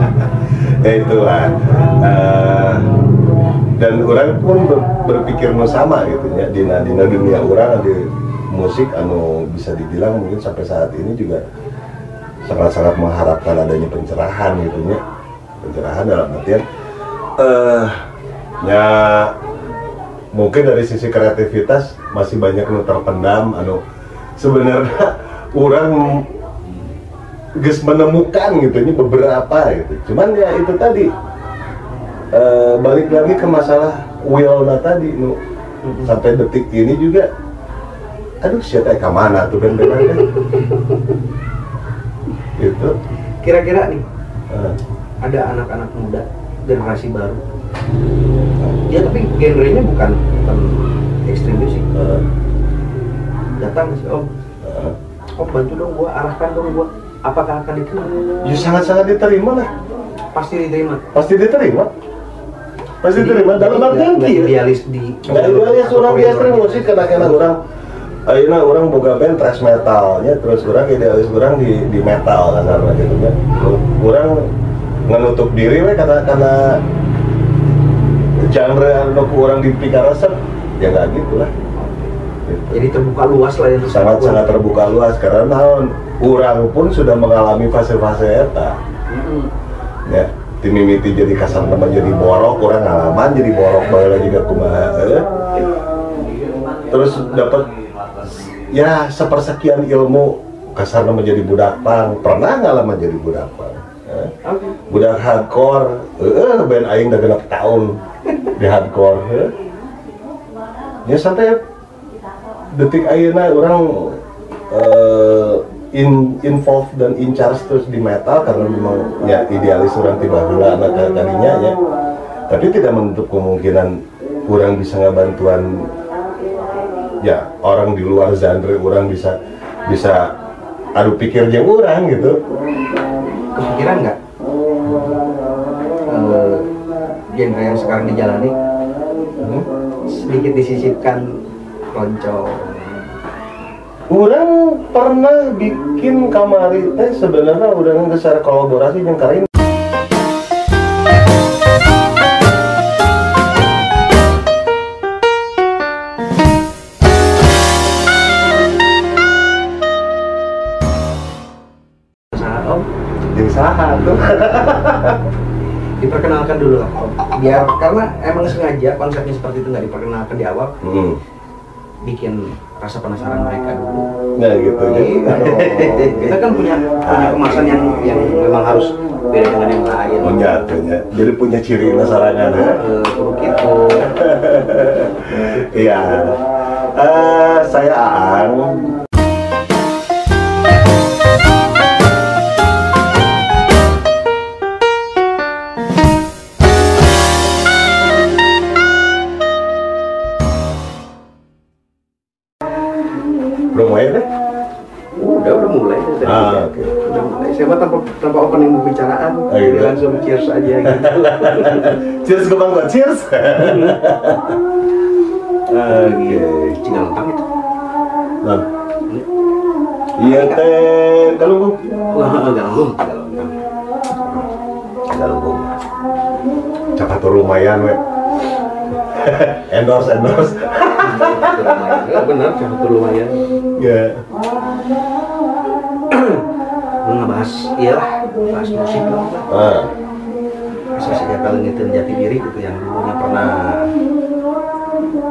ya itulah Eh, dan orang pun ber- berpikir sama gitu ya. Dina dina dunia orang di musik anu bisa dibilang mungkin sampai saat ini juga sangat-sangat mengharapkan adanya pencerahan gitu ya. Pencerahan dalam artian eh ya mungkin dari sisi kreativitas masih banyak nu terpendam anu. Sebenarnya orang geus menemukan gitu ini beberapa gitu. Cuman ya itu tadi eh, balik lagi ke masalah Wilna tadi nu. Sampai detik ini juga aduh siapa yang mana tuh ben benar kan gitu. Kira-kira nih Eh, ada anak-anak muda generasi baru ya tapi genrenya bukan bukan ekstrim musik. Eh, datang sih om eh. om bantu dong gua arahkan dong gua. Apakah akan diterima? Ya sangat-sangat diterima lah. Pasti diterima. Pasti diterima. Pasti diterima. Dalam artian kieu. idealis di Nggak idealis orang biasa musik kena kena orang Ayeuna orang boga band thrash metalnya terus orang idealis orang di di metal kasarnya gitu kan. Orang menutup diri we karena karena genre anu ku orang dipikir resep ya nggak gitu lah. Gitu. jadi terbuka luas lah ya untuk sangat sangat terbuka luas karena orang pun sudah mengalami fase-fase eta Mm-mm. ya tim mimiti jadi kasar nama jadi borok orang ngalaman jadi borok bae lagi gak kumaha eh. terus dapat ya sepersekian ilmu kasar nama jadi budak pang pernah ngalaman jadi budak pang. Budak hardcore eh band aing udah genap tahun di hardcore eh. ya sampai detik ayeuna orang eh, in, involved dan in charge terus di metal karena memang ya idealis orang tiba hula anak kalinya ya tapi tidak menutup kemungkinan kurang bisa ngebantuan ya orang di luar genre orang bisa bisa adu pikir yang orang gitu. Kepikiran nggak? Eh, genre yang sekarang dijalani? Hmm? sedikit disisipkan loncong Orang pernah bikin kamari teh sebenarnya udah ngeser kolaborasi yang karin saat om yang saha tuh. diperkenalkan dulu lah om biar karena emang sengaja konsepnya seperti itu nggak diperkenalkan di awal Hmm. bikin rasa penasaran mereka dulu Nah gitu ya. Iya kita kan punya punya kemasan yang yang memang harus beda dengan yang lain Punya tuhnya. Jadi punya ciri nasarangan ya. Eh, kudu gitu Iya. Eh, saya Aang. Pembicaraan Oh, jadi gitu. langsung cheers aja gitu Cheers ke Bang cheers. Oke. tinggal lengkap itu Nah. Iya teh, galunggung. lengkap Galunggung. Cepat tuh lumayan we. endorse endorse. Benar cuma itu lumayan Ya. lu ngebahas iya bahas musik Ah. bisa saja kalian itu jati diri gitu yang dulunya pernah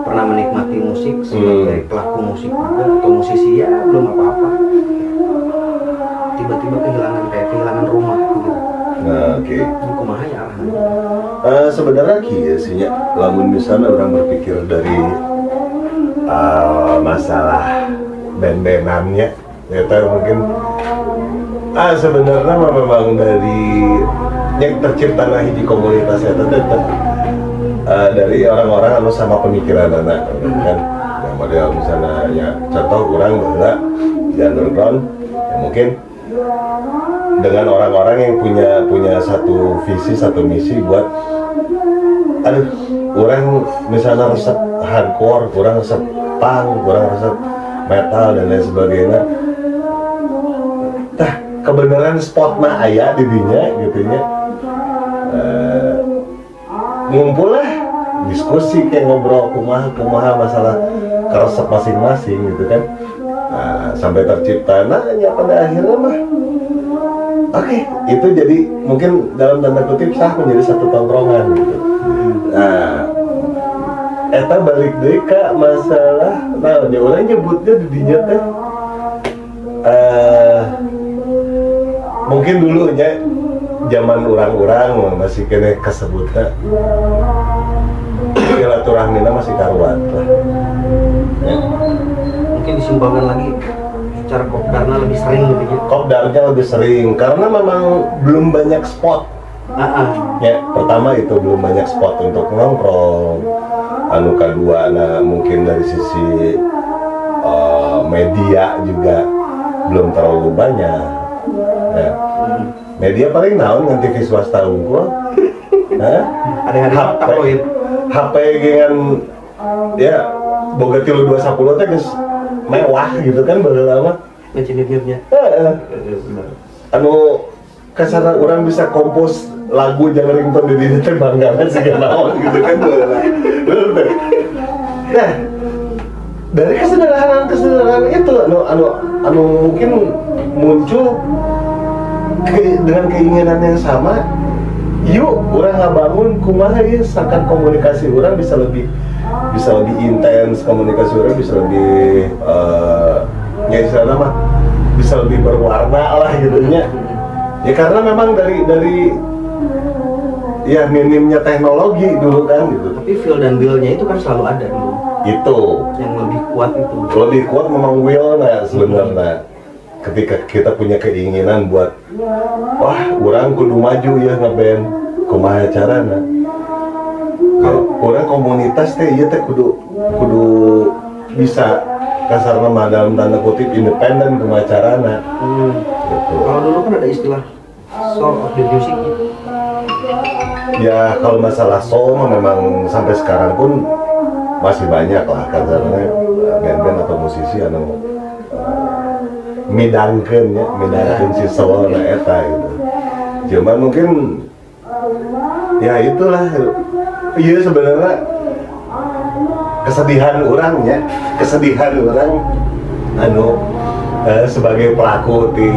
pernah menikmati musik sebagai pelaku musik juga atau musisi ya belum apa-apa. Tiba-tiba kehilangan kayak kehilangan rumah gitu. Nah, oke. ini kumaha ya arahnya Eh, sebenarnya kieu sih nya lamun misalnya orang berpikir dari eh, masalah band-bandannya ya mungkin ah sebenarnya memang dari yang tercipta nah hiji komunitas itu tetap eh, dari orang-orang anu sama pemikiran anak kan? Yang model misalnya ya contoh orang bahwa di underground ya mungkin dengan orang-orang yang punya punya satu visi satu misi buat aduh orang misalnya resep hardcore kurang resep punk kurang resep metal dan lain sebagainya kebenaran spot mah aya di dinya gitu nya Eh, ngumpul lah diskusi kayak ngobrol kumaha kumaha masalah keresep masing-masing gitu kan. Nah, sampai tercipta nah ya pada akhirnya mah. Oke, itu jadi mungkin dalam tanda kutip sah menjadi satu tongkrongan gitu. Nah, eta balik deh ke masalah, nah dia orang nyebutnya di dinya teh, eh, mungkin dulunya zaman orang-orang masih kena kesebutnya silaturahmina masih karuan lah. Ya. mungkin disimpulkan lagi cara kopdarna lebih sering gitu ya Kopdarnya lebih sering karena memang belum banyak spot ah. Ya, pertama itu belum banyak spot untuk nongkrong. Anu kedua, nah mungkin dari sisi eh, media juga belum terlalu banyak. Ya. Media paling naon ngan TV swasta unggul. Hah? Ada-ada HP. HP dengan ya boga tilu dua sepuluh teh geus mewah gitu kan baheula mah. ngecinit-nyitnya Heeh benar anu ke sana orang bisa kompos lagu jangan ringtone di diri teh bangga sih naon gitu kan nah dari kesederhanaan kesederhanaan itu anu anu anu mungkin muncul ke- dengan keinginan yang sama yuk orang ngabangun kumaha ya seakan komunikasi orang bisa lebih bisa lebih intens komunikasi orang bisa lebih eh ya mah bisa lebih berwarna lah gitu nya. Ya karena memang dari dari ya minimnya teknologi dulu kan gitu. Tapi feel dan will-nya itu kan selalu ada dulu. Itu. Yang lebih kuat itu. Lebih kuat memang will nah sebenarnya ketika kita punya keinginan buat wah orang kudu maju ya ngeband kumaha carana ya, orang komunitas teh iya teh kudu kudu bisa kasar nama dalam tanda kutip independen kumaha carana Hmm. gitu. Kalau dulu kan ada istilah soul of the music. ya kalau masalah soul mah memang sampai sekarang pun masih banyak lah kasarnya band-band atau musisi anu midangkeun ya midangkeun si soul na eta gitu. Cuman mungkin ya itulah. Iya sebenarnya kesedihan orang ya kesedihan orang anu eh, sebagai pelaku di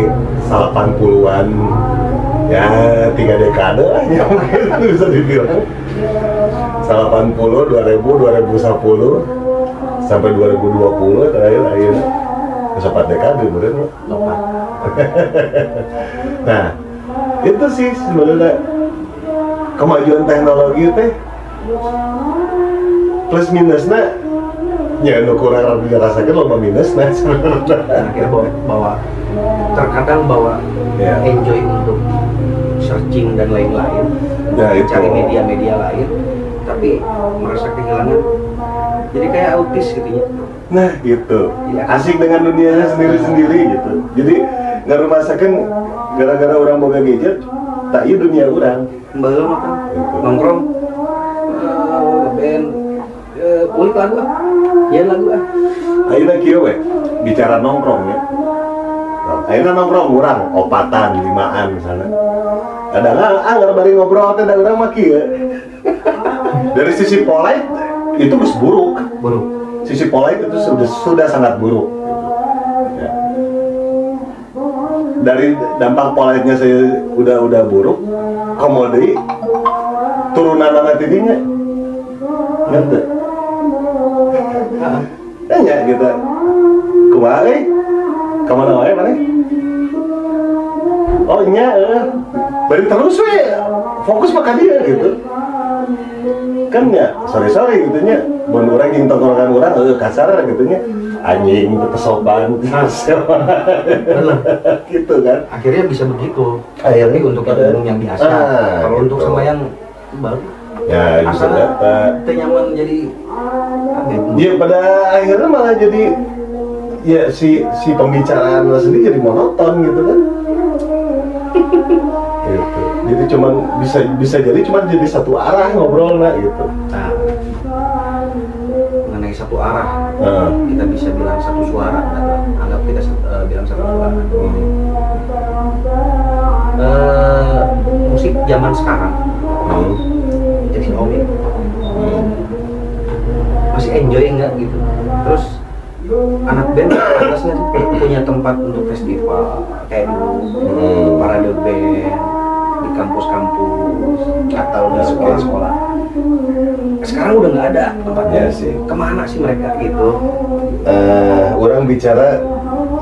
80-an ya tiga dekade lah ya mungkin bisa dibilang. 80, 2000, 2010 sampai 2020 terakhir akhirnya sempat dekade bener Pak. Tepat. Nah, itu sih sebenarnya kemajuan teknologi teh plus minusnya ya nu kurang dirasakan loba minusnya sebenarnya. Dan akhirnya bawa, bawa terkadang bawa Ya. enjoy untuk searching dan lain-lain. Ya, itu. Cari media-media lain. Tapi merasa kehilangan. Jadi kayak autis gitu ya. Nah gitu, Iya. asik dengan dunianya sendiri-sendiri gitu. Jadi nggak rumasakan gara-gara orang boga gadget, tak iya dunia orang. Kembali makan Gitu. nongkrong eh, band ulik lagu ah ya lagu ah Ayeuna kieu we, bicara nongkrong ya. Ayeuna nongkrong urang opatan limaan misalnya. Kadang ah anggar bari ngobrol teh da urang mah kieu. Dari sisi polite itu geus buruk. buruk Sisi polite itu sudah sudah sangat buruk. Ya. Dari dampak polite-nya saya udah udah buruk, komodi turunan anak tidinya ngerti kita kumaha eh? Ke mana wae mana? Oh nya eh. Bari terus we. Fokus makan dia gitu kan ya? Sorry sorry gitu nya mun urang jeung tongkrongan urang eh kasar gitu nya anjing kesopan. Gitu kan. Akhirnya bisa begitu. Akhirnya tapi untuk yang umum yang biasa. Ah, kalau gitu. untuk sama yang baru ya bisa kita nyaman jadi apa ya, ya pada akhirnya malah jadi ya si si pembicaraan lo sendiri jadi monoton gitu kan. Gitu. Jadi cuman bisa bisa jadi cuman jadi satu arah ngobrolnya gitu. Nah mengenai satu arah nah, kita bisa bilang satu suara nggak? anggap kita eh, bilang satu suara. Hmm, Eh, musik zaman sekarang. Hmm, jadi Xiaomi hmm. masih enjoy nggak gitu? Terus anak band sih punya tempat untuk festival kayak dulu. Hmm. parade band kampus-kampus atau di sekolah-sekolah. Sekarang udah nggak ada tempatnya. Ya sih. ke mana sih mereka gitu? Eh, orang bicara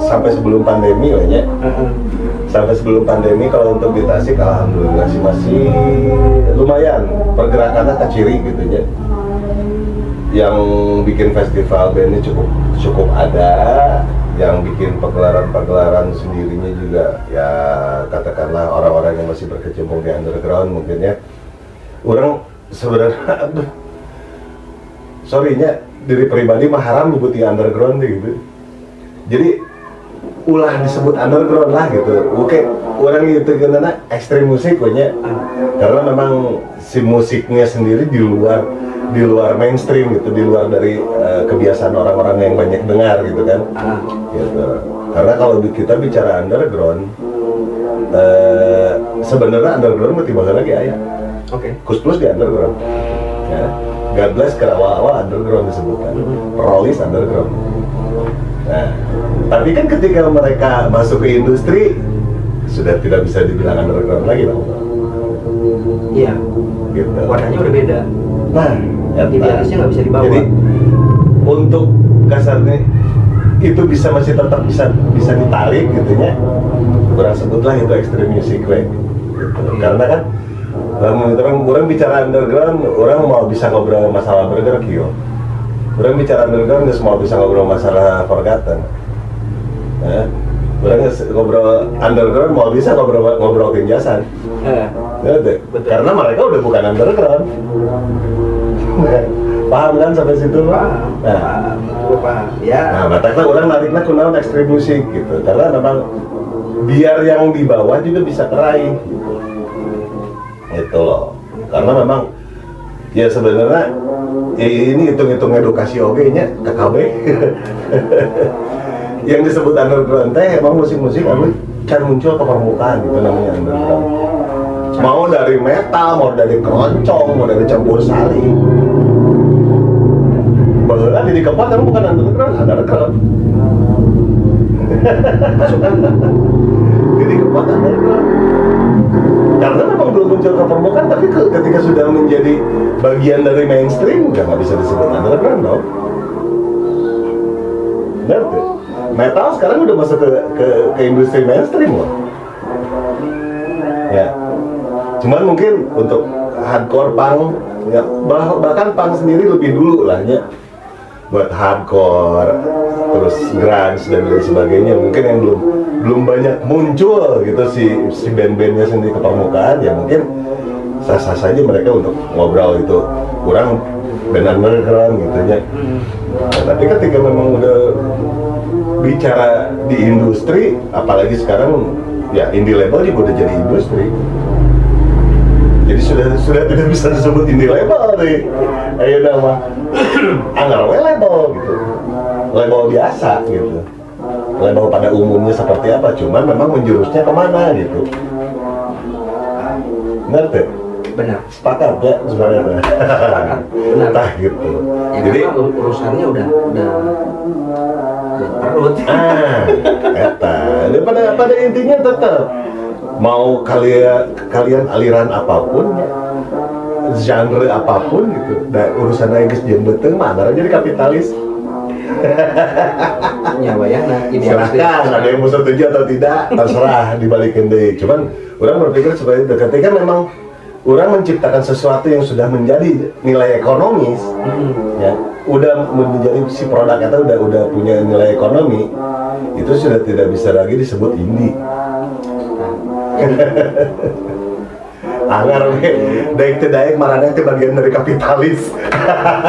sampai sebelum pandemi lah ya. Sampai sebelum pandemi kalau untuk di Tasik alhamdulillah sih masih lumayan. Pergerakannya keciri gitu ya. Yang bikin festival bandnya cukup cukup ada yang bikin pagelaran-pagelaran sendirinya juga ya katakanlah orang-orang yang masih berkecimpung di underground mungkin ya. Orang sebenarnya aduh. Sorry nya diri pribadi mah haram nyebut di underground gitu. Jadi ulah disebut underground lah gitu. Oke orang itu karena ekstrim musik punya karena memang si musiknya sendiri di luar di luar mainstream gitu di luar dari eh, kebiasaan orang-orang yang banyak dengar gitu kan. Ah, gitu. Karena kalau kita bicara underground eh, sebenarnya underground mah tiba lagi ayah. Oke. Kus Plus di underground. Ya. God Bless ke awal-awal underground disebutkan. Rollies underground. Nah tapi kan ketika mereka masuk ke industri sudah tidak bisa dibilang underground lagi dong iya gitu warnanya udah beda nah eta. Idealisnya nggak bisa dibawa. jadi untuk kasarnya itu bisa masih tetap bisa bisa ditarik gitu ya kurang sebutlah itu extreme music way gitu. Karena kan orang orang bicara underground orang mau bisa ngobrol masalah burger kio orang bicara underground nggak semua bisa ngobrol masalah forgotten Nah, Orang ngobrol underground mau bisa ngobrol ngobrol pinjasan. Eh, Ngerti? Betul. Karena mereka udah bukan underground. paham kan sampai situ? paham, Nah, paham, paham. Ya, nah makanya orang nariknya ke naon ekstrim musik gitu. Karena memang biar yang di bawah juga bisa keraih. Gitu loh. Karena memang ya sebenarnya ya ini hitung-hitung edukasi oke nya KKB. yang disebut underground teh emang musik-musik anu can muncul ke permukaan gitu namanya underground. Mau dari metal, mau dari keroncong, mau dari campur sari. Bahwa di keempat emang bukan underground, underground. masukan Jadi keempat underground. Karena memang belum muncul ke permukaan, tapi ke- ketika sudah menjadi bagian dari mainstream, udah nggak bisa disebut underground dong. Benar tuh. Metal sekarang udah masuk ke, ke, ke industri mainstream loh. Ya. Cuman mungkin untuk hardcore punk, ya, bah- bahkan punk sendiri lebih dulu lah ya. Buat hardcore, terus grunge dan lain sebagainya mungkin yang belum belum banyak muncul gitu si si band-bandnya sendiri ke permukaan ya mungkin sah-sah saja mereka untuk ngobrol itu kurang band underground gitu ya. Nah, tapi ketika memang udah bicara di industri, apalagi sekarang ya indie label juga udah jadi industri. Jadi sudah sudah tidak bisa disebut indie label nih. Ayo nama anggar we label gitu. Label biasa gitu. Label pada umumnya seperti apa, cuman memang menjurusnya ke mana gitu. Ngerti? Benar. Sepakat ya sebenarnya. Benar. Entah gitu. Ya Jadi urusannya udah udah perut. ah eta pada pada intinya tetap mau kalian kalian aliran apa pun genre apa pun gitu nah, urusan lagi jeung beteng mah antara jadi kapitalis nyawa ya nah idealis silahkan ada yang mau setuju atau tidak terserah dibalikin deh cuman orang berpikir seperti itu ketika memang orang menciptakan sesuatu yang sudah menjadi nilai ekonomis Hmm. ya udah menjadi si produk itu udah udah punya nilai ekonomi itu sudah tidak bisa lagi disebut indie Anggar we, daik teu daik marana itu bagian dari kapitalis.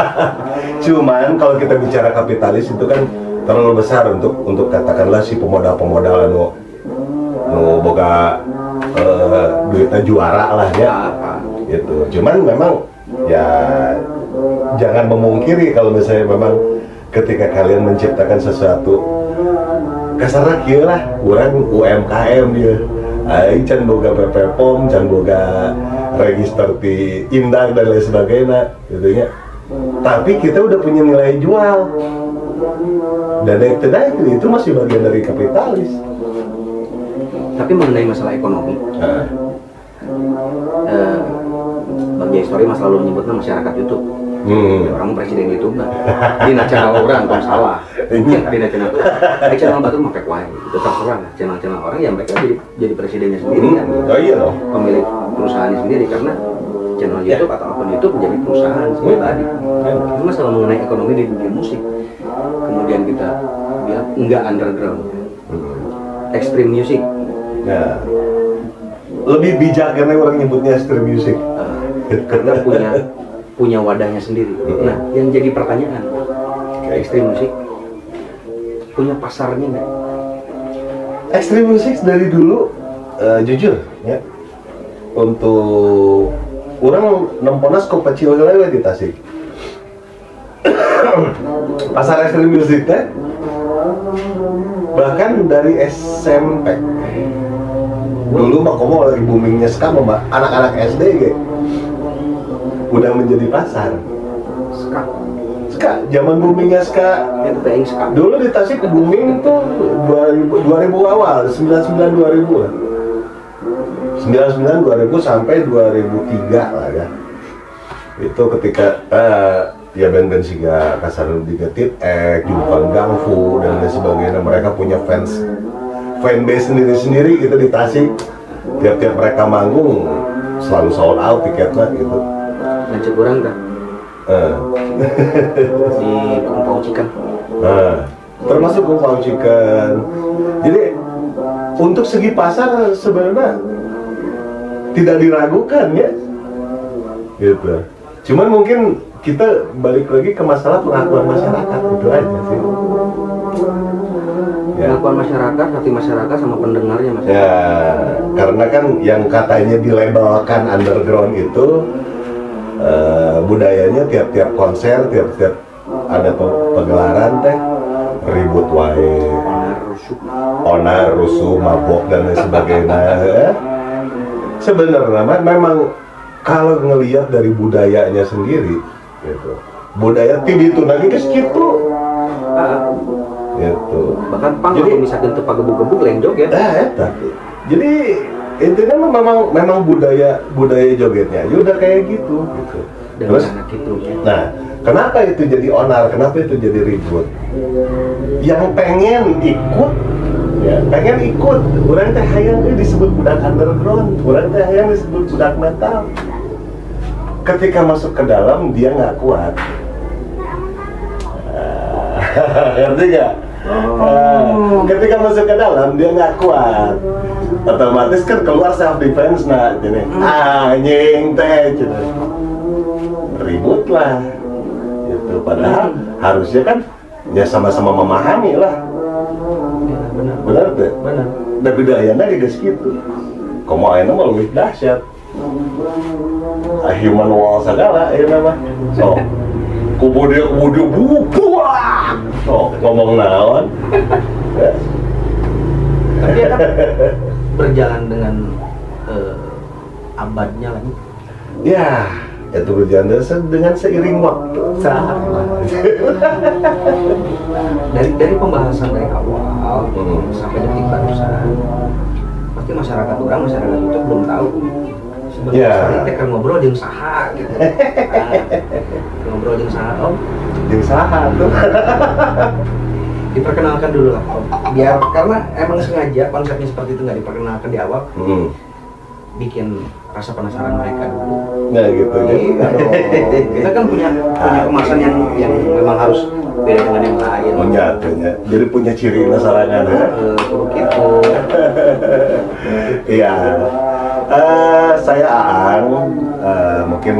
Cuman kalau kita bicara kapitalis itu kan terlalu besar untuk untuk katakanlah si pemodal-pemodal anu nu boga eh, duitnya juara lah ya. Cuman memang ya jangan memungkiri kalau misalnya memang ketika kalian menciptakan sesuatu kasarnya kieu lah kurang UMKM dia Aing can boga PP POM, can boga register di Indang dan lain sebagainya gitu ya. Tapi kita udah punya nilai jual dan yang tidak itu, itu masih bagian dari kapitalis. tapi mengenai masalah ekonomi eh, bagi histori masa lalu menyebutnya masyarakat YouTube. Hmm. orang presiden YouTube kan dina channel orang kalau salah Iya. dina channel di channel batu mah pek wae. Itu terserah channel-channel orang yang mereka jadi jadi presidennya sendiri kan Oh iya dong. pemilik perusahaannya sendiri karena channel YouTube atau akun YouTube menjadi perusahaan pribadi. Itu masalah mengenai ekonomi di dunia musik. Kemudian kita bilang enggak underground. Hmm. extreme music. Nah, lebih bijak karena orang nyebutnya stream music. eh, karena punya punya wadahnya sendiri. Nah, yang jadi pertanyaan, extreme music punya pasarnya nggak? Extreme music dari dulu eh, jujur ya untuk orang nempona skop kecil lewe di Tasik. Pasar extreme music teh bahkan dari SMP dulu mah komo lagi boomingnya ska mah anak-anak SD ge udah menjadi pasar Ska, ska zaman boomingnya ska. Dulu di Tasik booming tuh 2000, 2000 awal, 99 2000 lah. 99 2000 sampai 2003 lah ya. Itu ketika eh, ya band-band Siga Kasar Digetit, Ek, Jumpan Gangfu dan lain sebagainya mereka punya fans fanbase sendiri-sendiri gitu di Tasik. Tiap-tiap mereka manggung selalu sold out tiketnya gitu. Lanjut orang kan di Kumpau Cikan. Nah, termasuk Kumpau Chicken. Jadi untuk segi pasar sebenarnya tidak diragukan ya? Gitu. Cuman mungkin kita balik lagi ke masalah pengakuan masyarakat itu aja sih. Ya. Pengakuan masyarakat hati masyarakat sama pendengarnya mas. Ya, karena kan yang katanya dilabelkan underground itu eh, budayanya tiap-tiap konser, tiap-tiap ada pe- pegelaran teh ribut wae, onar, rusuh, mabok dan lain sebagainya. ya. Sebenarnya me- memang kalau ngelihat dari budayanya sendiri, gitu, budaya tidi itu lagi ke situ, Ah, gitu. bahkan pang Jadi- bisa gentup pagebuk-gebuk lain joget Eh. Jadi intinya mah memang memang budaya budaya jogetnya ya udah kayak gitu gitu. Terus itu nah, kenapa itu jadi onar? Kenapa itu jadi ribut? Yang pengen ikut ya, pengen ikut. Orang teh hayang disebut budak underground, orang teh hayang disebut budak metal. Ketika masuk ke dalam dia nggak kuat. Ngerti nggak? Nah, ketika masuk ke dalam dia nggak kuat. Otomatis kan keluar self defense nah gini anjing teh gitu. ribut lah. Gitu. Padahal harusnya kan ya sama-sama memahami lah. Ya, benar. Benar tuh benar. Dan budayanya juga segitu. Kamu ayeuna mah lebih dahsyat. Ah, human wall segala ya nama so kubu dia buah so ngomong naon Ya. tapi ya kan berjalan dengan eh, abadnya lagi Ya, itu berjalan dengan seiring waktu. dari dari pembahasan dari awal Hmm. sampai detik barusan pasti masyarakat orang masyarakat itu belum tahu. Yeah. teh keur ngobrol jeung saha gitu Ah, ngobrol jeung saha om Yang salah tuh. diperkenalkan dulu lah om biar karena emang sengaja konsepnya seperti itu nggak diperkenalkan di awal Hmm. bikin rasa penasaran mereka dulu Nah gitu. Dong. kita kan punya punya kemasan yang yang memang harus beda dengan yang lain menyatunya. Jadi punya ciri masarangan ya. Eh, kudu gitu Iya. Eh, saya Aan. Eh, mungkin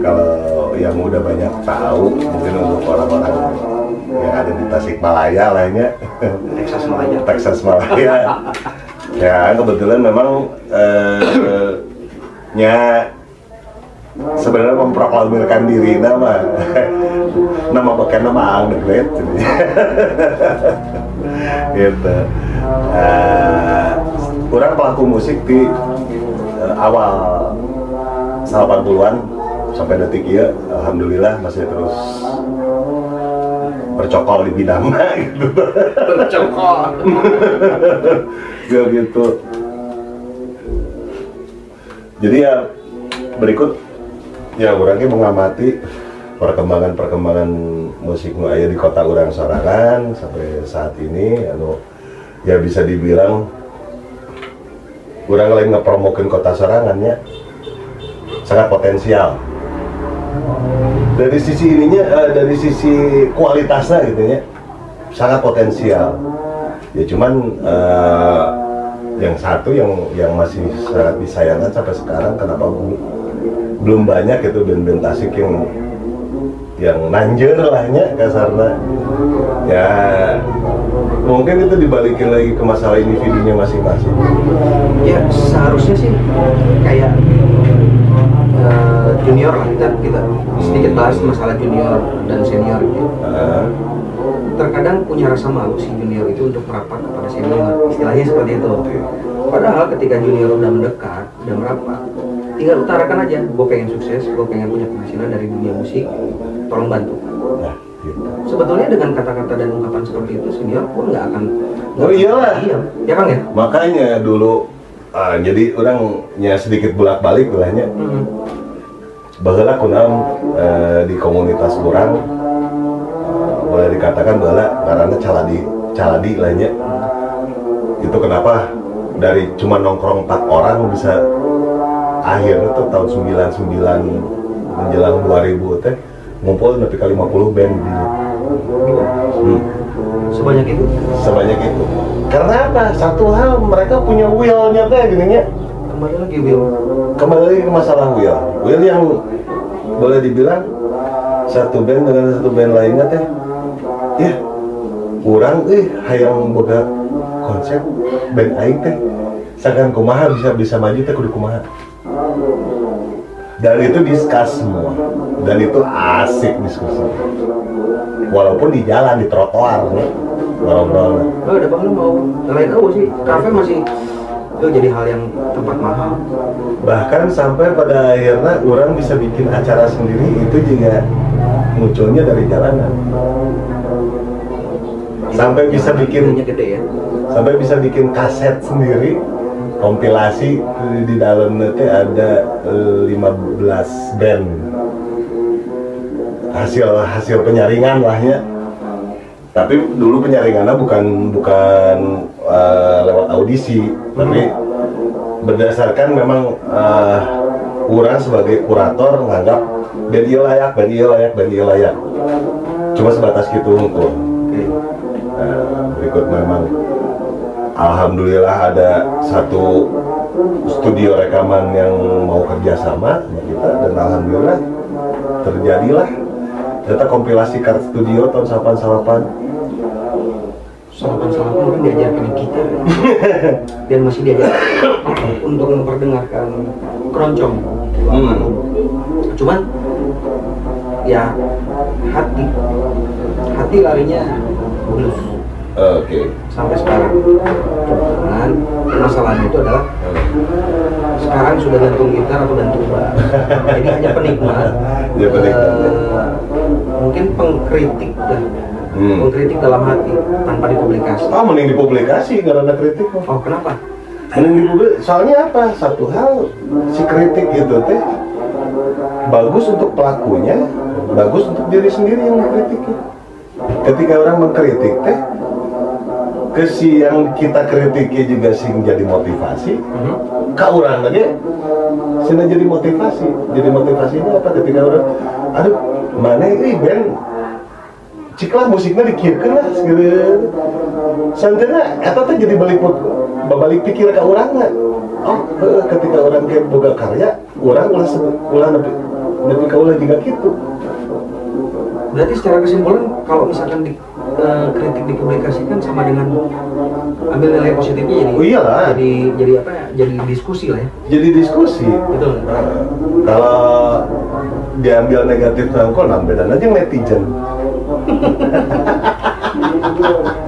kalau yang udah banyak tahu, mungkin untuk orang-orang yang ada di Tasikmalaya lainnya. Texas Malaya Texas Malaya. ya kebetulan memang eh, nya sebenarnya memproklamirkan diri nama nama pakai nama Ang the Great gitu Eh, orang pelaku musik di eh, awal 80-an sampai detik ya alhamdulillah masih terus bercokol di bidangnya gitu bercokol. Ya gitu. Jadi ya berikut ya orangnya mengamati perkembangan-perkembangan musik nu aya di kota orang sorangan sampai saat ini anu ya bisa dibilang orang lain ngepromokin kota sorangannya sangat potensial. Dari sisi ininya eh, dari sisi kualitasnya gitu ya sangat potensial. Ya cuman eh, yang satu yang yang masih sangat disayangkan sampai sekarang kenapa belum banyak itu band-band Tasik yang yang nanjer lahnya kasarnya. Ya mungkin itu dibalikin lagi ke masalah individunya masing-masing. Ya seharusnya sih kayak eh, junior lah kita kita sedikit bahas masalah junior dan senior. Gitu. Eh, terkadang punya rasa malu si junior itu untuk merapat kepada senior istilahnya seperti itu. Padahal ketika junior udah mendekat udah merapat tinggal utarakan aja gue pengen sukses gue pengen punya penghasilan dari dunia musik tolong bantu. Nah sebetulnya dengan kata-kata dan ungkapan seperti itu senior pun nggak akan nggak Oh, iyalah. diam. ya kan ya makanya dulu ah, jadi orangnya sedikit bolak-balik lahnya Mhm. bahwa kunam eh, di komunitas orang eh, boleh dikatakan bahwa karena caladi caladi lainnya itu kenapa dari cuma nongkrong empat orang bisa akhirnya tuh tahun 99 menjelang 2000 teh ngumpul nepi ke 50 band di hmm, sebanyak itu? Sebanyak itu. Karena apa? Satu hal mereka punya willnya teh gini kembali lagi Will. Kembali lagi ke masalah will. Will yang boleh dibilang satu band dengan satu band lainnya teh ya kurang eh hayang boga konsep band aing teh. Sakan kumaha bisa bisa maju teh kudu kumaha dan itu diskus semua. Dan itu asik diskusi. Walaupun di jalan di trotoar ya, ngobrol oh udah bang lu mau lain oh sih? Kafe masih itu jadi hal yang tempat mahal. Bahkan sampai pada akhirnya orang bisa bikin acara sendiri itu juga munculnya dari jalanan. Sampai bisa bikin gede ya. sampai bisa bikin kaset sendiri kompilasi di- di dalamnya teh ada eh, 15 band. Hasil hasil penyaringan lah ya. Tapi dulu penyaringannya bukan bukan eh, lewat audisi. Tapi berdasarkan memang eh, orang sebagai kurator menganggap band ieu layak band ieu layak band ieu layak. Cuma sebatas gitu ngukur oke. Nah, berikut memang Alhamdulillah ada satu studio rekaman yang mau kerjasama sama kita dan Alhamdulillah terjadilah. Ternyata kompilasi kart studio tahun salapan salapan salapan mungkin diajarkan kita. Dan masih diajar untuk memperdengarkan keroncong. Hmm. cuman ya hati. Hati larinya Oke. sampai sekarang cuman masalahnya itu adalah sekarang sudah gantung gitar atau gantung bas jadi hanya penikmat Ya, penikmat. eh, mungkin pengkritik dah Hmm. pengkritik dalam hati tanpa dipublikasi Ah, mending dipublikasi karena kritik mah. oh kenapa Mending dipublikasi. Soalnya apa? Satu hal si kritik itu teh bagus untuk pelakunya, bagus untuk diri sendiri yang mengkritik. Ketika orang mengkritik teh ke si yang kita kritiki juga sing jadi motivasi. Ke orang lagi sini jadi motivasi. Jadi motivasinya apa ketika orang aduh mana ini band cik lah musiknya dikirkan lah gitu. Santana eta teh jadi balik balik pikir ke orang nggak oh ketika orang kayak boga karya orang ulah ulah nepi nepi ka ulah juga gitu. Berarti secara kesimpulan kalau misalkan di, eh, kritik dipublikasikan sama dengan ambil nilai positifnya jadi Oh iyalah. jadi jadi apa ya? Jadi diskusi lah ya. Jadi diskusi? Betul. Nah, kalau diambil negatif nangkol nah beda. Aja netizen.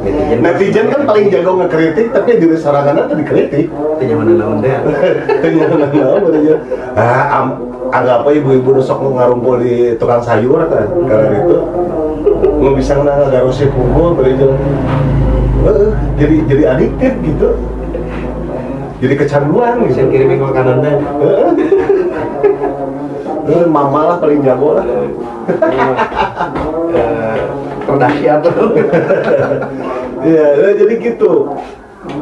Netizen. Netizen kan paling jago ngekritik tapi diri serangan tadi dikritik. Itu nyaman naon teh Kenyaman naon bener ah am, anggap apa ibu-ibu sok ngarumpul di tukang sayur kan karena itu nggak bisa ngenang garusi pukul bener Eh, jadi jadi adiktif gitu. Jadi kecanduan bisa gitu kirimin ke kanan Eh, eh, mama lah paling jago lah. Eh, terdahsyat tuh Iya, eh, jadi gitu.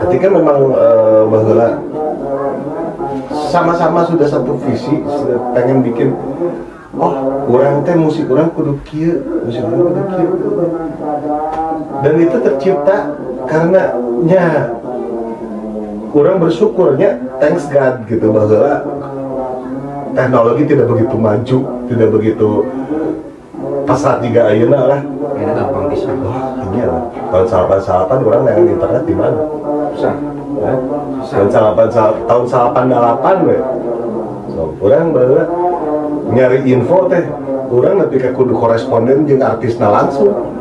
Ketika memang eh, bahwa sama-sama sudah satu visi, pengen bikin oh, kurang teh musik kurang kudu kieu, musik kurang kudu kieu. Dan itu tercipta karena nya kurang bersyukurnya thanks God gitu bahwa teknologi tidak begitu maju, tidak begitu pasar tiga ayeuna lah ini gampang bisa Wah, ini ya. Tahun salapan salapan orang dengan internet di mana? susah? Tahun salapan sal- tahun salapan delapan we. So, orang baru nyari info teh. Orang lebih ke kudu koresponden jeung artisna langsung.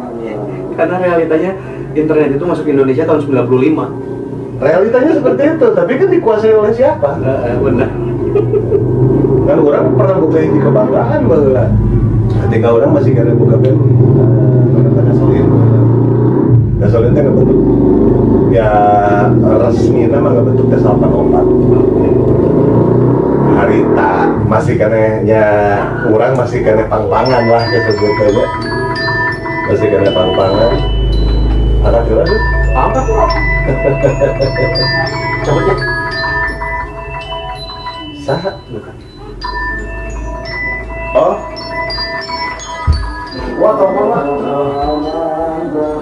karena realitanya internet itu masuk Indonesia tahun 95 Realitanya seperti itu, tapi kan dikuasai oleh siapa? Benar. Kan orang pernah buka ini kebanggaan bahwa ketika orang masih gak ada buka band, uh, gasolin, teh nggak bentuk ya resmi nama nggak bentuk tes 84 harita masih kena nya orang masih kena pang-pangan lah kesebutannya masih kena pang-pangan. Ada kira tuh apa cabutnya sah bukan. Oh. Wah tombol lah.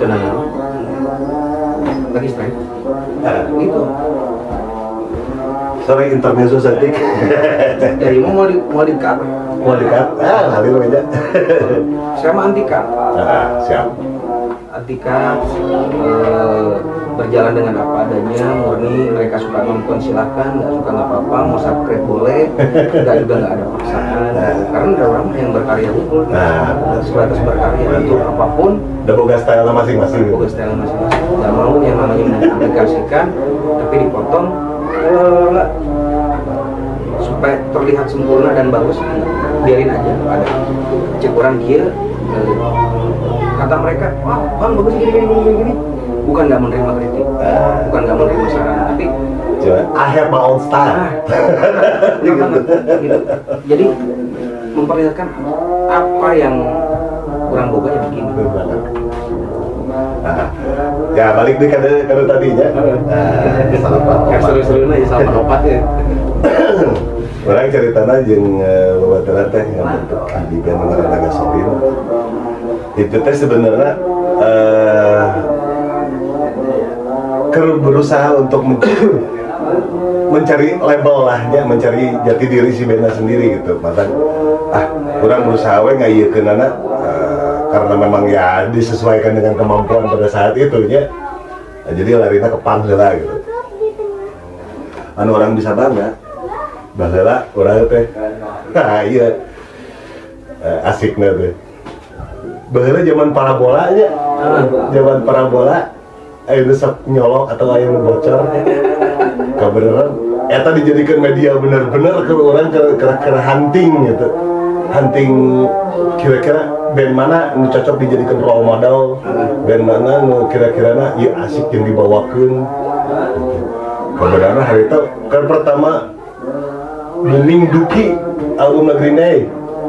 Tenang lagi strike Nah, gitu sorry intermezzo satik. jadi mau mau di mau di cut Mau dekat? Ah, ngalir aja. saya mah anti cut Nah, siap. Atika eh, berjalan dengan apa adanya, murni mereka suka nonton silahkan, nggak suka nggak apa-apa, mau subscribe boleh, nggak juga nggak ada paksaan. Karena ada orang yang berkarya unggul, Nah, sebatas berkarya untuk apa pun, Udah boga style masing-masing fokus style masing-masing. Nggak mau yang namanya mengaplikasikan, tapi dipotong, supaya terlihat sempurna dan bagus, biarin aja ada. Cekuran kia eh, kata mereka wah bang bagus gini gini gini gini. Bukan nggak menerima kritik bukan nggak menerima saran tapi I have my own style. ah, banget, gitu. jadi memperlihatkan apa yang kurang boga ya begini. Nah, ya balik deh kada kada tadinya. Nah, salah kayak Pak. seru-seru aja sama opat ya Orang ceritanya jeung eh, babaturan teh yang bentuk bibigan dengan naga sopir. Itu teh sebenarnya ker- berusaha untuk men- mencari label lahnya, mencari jati diri si benda sendiri gitu. Maka ah, kurang berusaha we ngayekeun anak eh, karena memang ya disesuaikan dengan kemampuan pada saat itu ya. Nah, jadi larinya ke punk lah gitu. Anu orang bisa bangga. Bahwa orang teh nah iya. Eh, asiknya teh bahwa zaman parabola nya zaman parabola ayo sok nyolok atau ayo bocor. Kebenaran. Eta dijadikan media bener-bener ke orang ke, ke hunting gitu. Hunting kira-kira band mana nu cocok dijadikan role model? Band mana nu kira-kira na iya asik yang dibawakan kebenaran hari itu kan pertama booming Duki album Green Day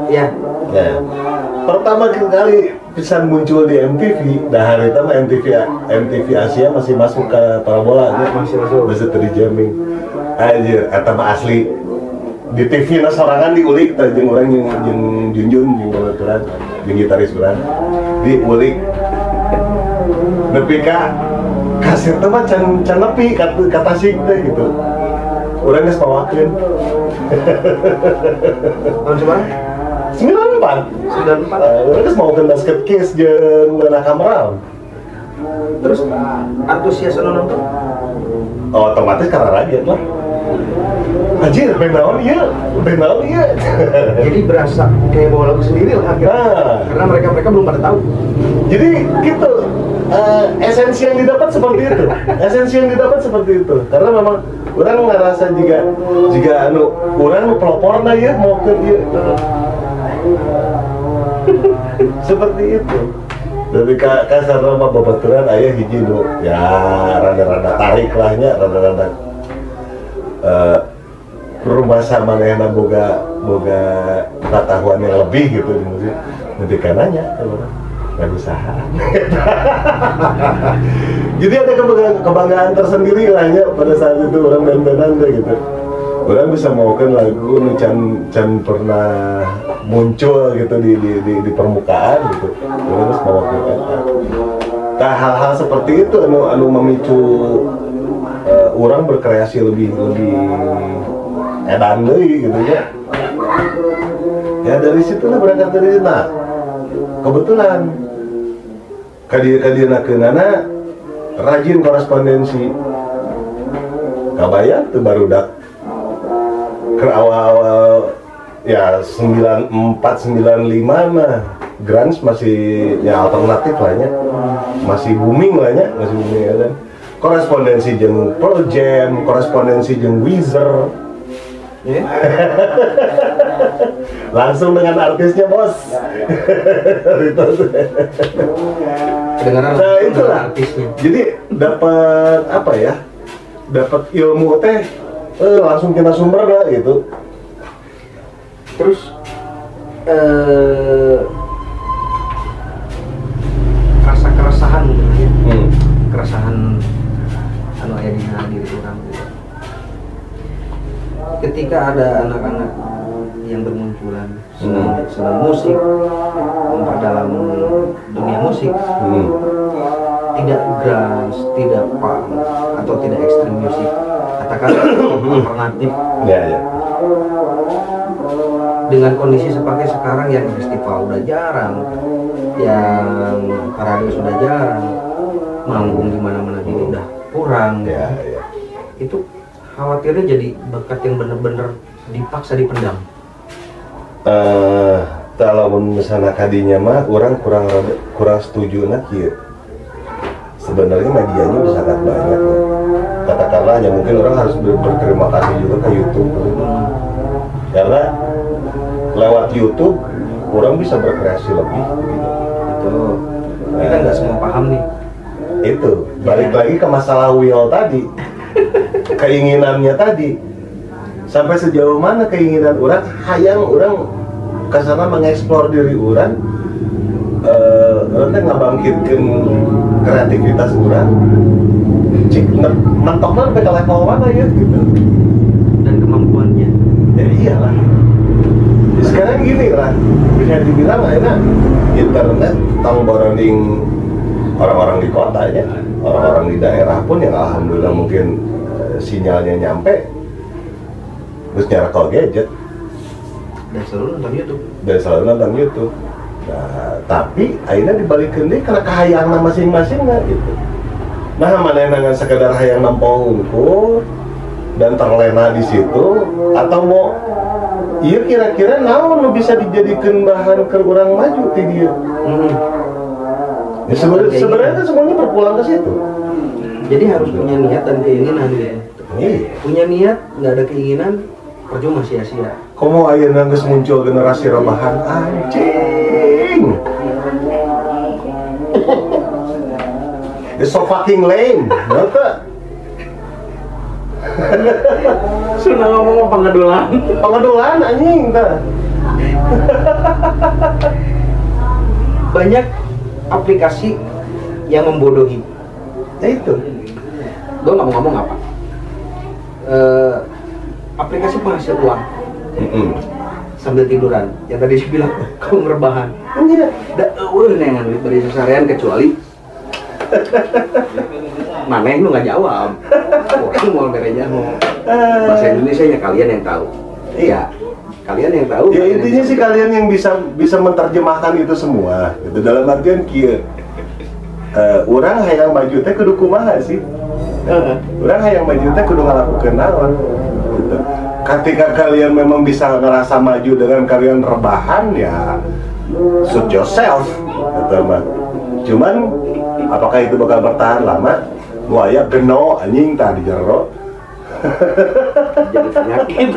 ya ya. Pertama kali pisan muncul di MTV nah hari itu mah MTV MTV Asia masih masuk ke parabola Masih masuk. masih tadi jamming anjir mah asli di TV na sorangan diulik teh jeung urang jeung jeung Junjun jeung babaturan jeung gitaris urang diulik. Nepi ka kasir teh mah can can nepi ka ka tasik teh gitu. Urang geus pawakeun tahun seberapa 94 94 Uh, orang geus mau basket case jeung Lena Kameral terus antusias anu nonton? Oh, otomatis karena rakyat lah anjir band naon ieu band naon ieu jadi berasa kayak bawa lagu sendiri lah akhirnya. Nah. Karena mereka mereka belum pada tahu. Jadi gitu. Eh, esensi yang didapat seperti itu. Esensi yang didapat seperti itu. Karena memang orang ngerasa juga jika anu orang peloporna ya mau ke dia. Seperti itu. Dari ka kasar nama babaturan ayah hiji nu ya rada-rada tarik lahnya rada-rada eh, rumah sama manehna boga boga pengetahuan yang lebih gitu di musik nanti kananya nggak usaha. Jadi ada kebanggaan, kebanggaan tersendiri lah ya pada saat itu orang band-bandan gitu. Orang bisa maukan lagu nu can pernah muncul gitu di di, di, di permukaan gitu. Orang harus eta nah hal-hal seperti itu anu anu memicu eh, orang berkreasi lebih lebih edan deui gitu ya. Ya dari situlah berangkat dari situ. Nah kebetulan kadir kadir kenana rajin korespondensi. Kabayang tuh baru dak. Ke awal-awal ya 94 95 mah grunge masih ya alternatif lah nya. Masih booming lah nya masih booming ya kan korespondensi jeung Pearl Jam korespondensi jeung Weezer. Ya langsung dengan artisnya bos. Kedengaran nah itulah. artisnya. Jadi dapat apa ya dapat ilmu teh. Eh, langsung kita sumber lah gitu. Terus eh rasa keresahan mungkin ya. Hmm. keresahan anu aya di diri orang gitu. ketika ada anak-anak yang bermunculan senang, senang musik memperdalam dunia musik Hmm. tidak grunge, tidak punk atau tidak ekstrim musik katakanlah alternatif ya ya dengan kondisi seperti sekarang yang festival udah jarang yang parade sudah jarang manggung di mana-mana juga udah kurang ya ya itu khawatirnya jadi bakat yang bener-bener dipaksa dipendam eh kalau misalnya kadinya mah kurang rada- kurang setuju nak kieu. sebenarnya medianya bisa sangat banyak ya. katakanlah ya mungkin orang harus ber- berterima kasih juga ke YouTube karena lewat YouTube orang bisa berkreasi lebih gitu. itu tapi kan nggak semua paham nih itu. Balik lagi ke masalah will tadi. Keinginannya tadi. Sampai sejauh mana keinginan orang hayang orang ke sana mengeksplor diri orang eh orang teh ngabangkitkeun kreativitas orang. Cik men- mentokna sampai ke level mana ya gitu. Dan kemampuannya. Ya iyalah. Sekarang gini lah. Bisa dibilang akhirnya internet tang boronding orang-orang di kota ya orang-orang di daerah pun yang alhamdulillah mungkin eh, sinyalnya nyampe. Terus nyara call gadget. Dan selalu nonton YouTube. Dan selalu nonton YouTube. Nah tapi akhirnya dibalikin deh karena kehayangan masing-masing nggak gitu. Nah mana yang dengan sekedar hayang nampung unggul dan terlena di situ atau mau iya kira-kira naon bisa dijadikan bahan ke orang maju ti dia? Hmm. Ya sebenarnya sebenarnya kan semuanya berpulang ke situ. Jadi harus punya niat dan keinginan iya. Punya niat nggak ada keinginan percuma sia-sia. Komo ayeuna geus muncul generasi rebahan? Anjing! It's so fucking lame, Ngerti? sudah ngomong pengedulan Pengedulan anjing banyak aplikasi yang membodohi. Ya itu. gue nggak mau ngomong apa. Eh, aplikasi penghasil uang. Sambil tiduran. Yang tadi saya bilang kamu ngerebahan Iya. da eueuh nengan duit bari sasarean kecuali maneh lu nggak jawab? Orang mau bereja mau bahasa Indonesia nya kalian yang tahu. Iya kalian yang tahu Ya intinya sih kalian yang bisa bisa menerjemahkan itu semua. Itu dalam artian kieu. Eh, orang hayang maju teh kudu kumaha sih? Heeh. Orang hayang maju teh kudu ngalakukeun naon. Gitu. Ketika kalian memang bisa ngerasa maju dengan kalian rebahan ya suit yourself gitu mah. Cuman apakah itu bakal bertahan lama? Wah ya geno anjing tadi jero. jadi penyakit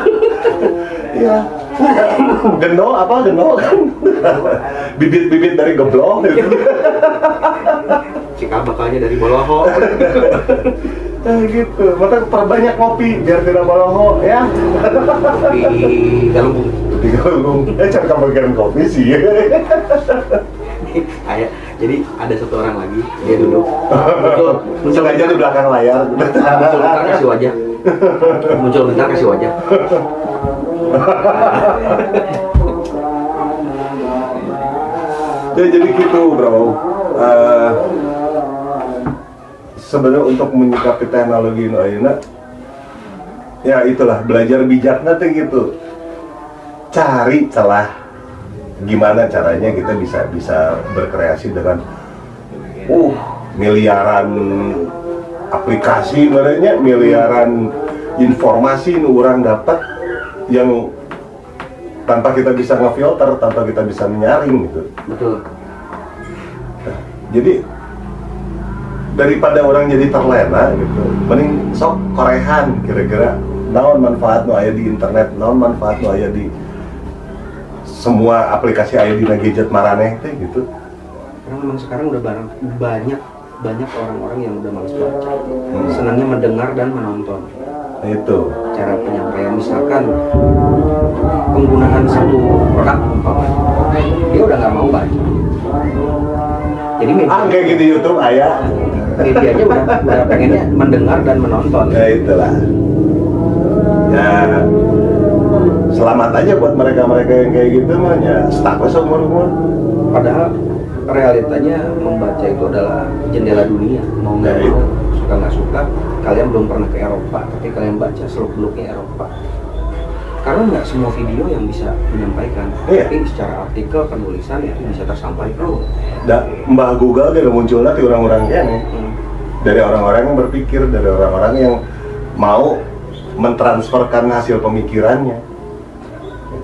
Iya. Geno apa geno kan? Bibit-bibit dari geblok gitu. cikal bakalnya dari boloho Nah, gitu. Maka perbanyak kopi biar tidak boloho ya. di galunggung Di galung. Eh cari kebagian kopi sih. kayak jadi ada satu orang lagi dia duduk muncul muncul Sengaja di belakang layar. muncul bentar kasih wajah muncul bentar kasih wajah ya jadi gitu bro. Eh, Sebenarnya untuk menyikapi teknologi ini ayeuna, ya itulah belajar bijak nanti gitu. Cari celah gimana caranya kita bisa bisa berkreasi dengan uh miliaran aplikasi merenya miliaran informasi nu orang dapat yang tanpa kita bisa ngefilter tanpa kita bisa menyaring gitu. Betul. Jadi daripada orang jadi terlena gitu mending sok korehan kira-kira. Naon manfaat nu aya di internet naon manfaat nu aya di semua aplikasi aya di gadget maraneh teh gitu. Karena memang sekarang udah barang banyak banyak orang-orang yang udah males baca. Senangnya mendengar dan menonton. Itu. Cara penyampaian misalkan penggunaan satu produk umpamanya. Dia udah nggak mau baca. Jadi media, ah kayak gitu YouTube aya medianya udah udah pengennya mendengar dan menonton. Ya itulah. Ya selamat aja buat mereka-mereka yang kayak gitu mah ya stuck seumur umur. Padahal realitanya membaca itu adalah jendela dunia. Mau nggak mau suka nggak suka kalian belum pernah ke Eropa tapi kalian baca seluk beluknya Eropa. Karena nggak semua video yang bisa menyampaikan Iya. tapi secara artikel penulisan itu bisa tersampaikan. Da, Mbah Google dia muncul nanti orang-orang ini Hmm. dari orang-orang yang berpikir, dari orang-orang yang mau mentransferkan hasil pemikirannya.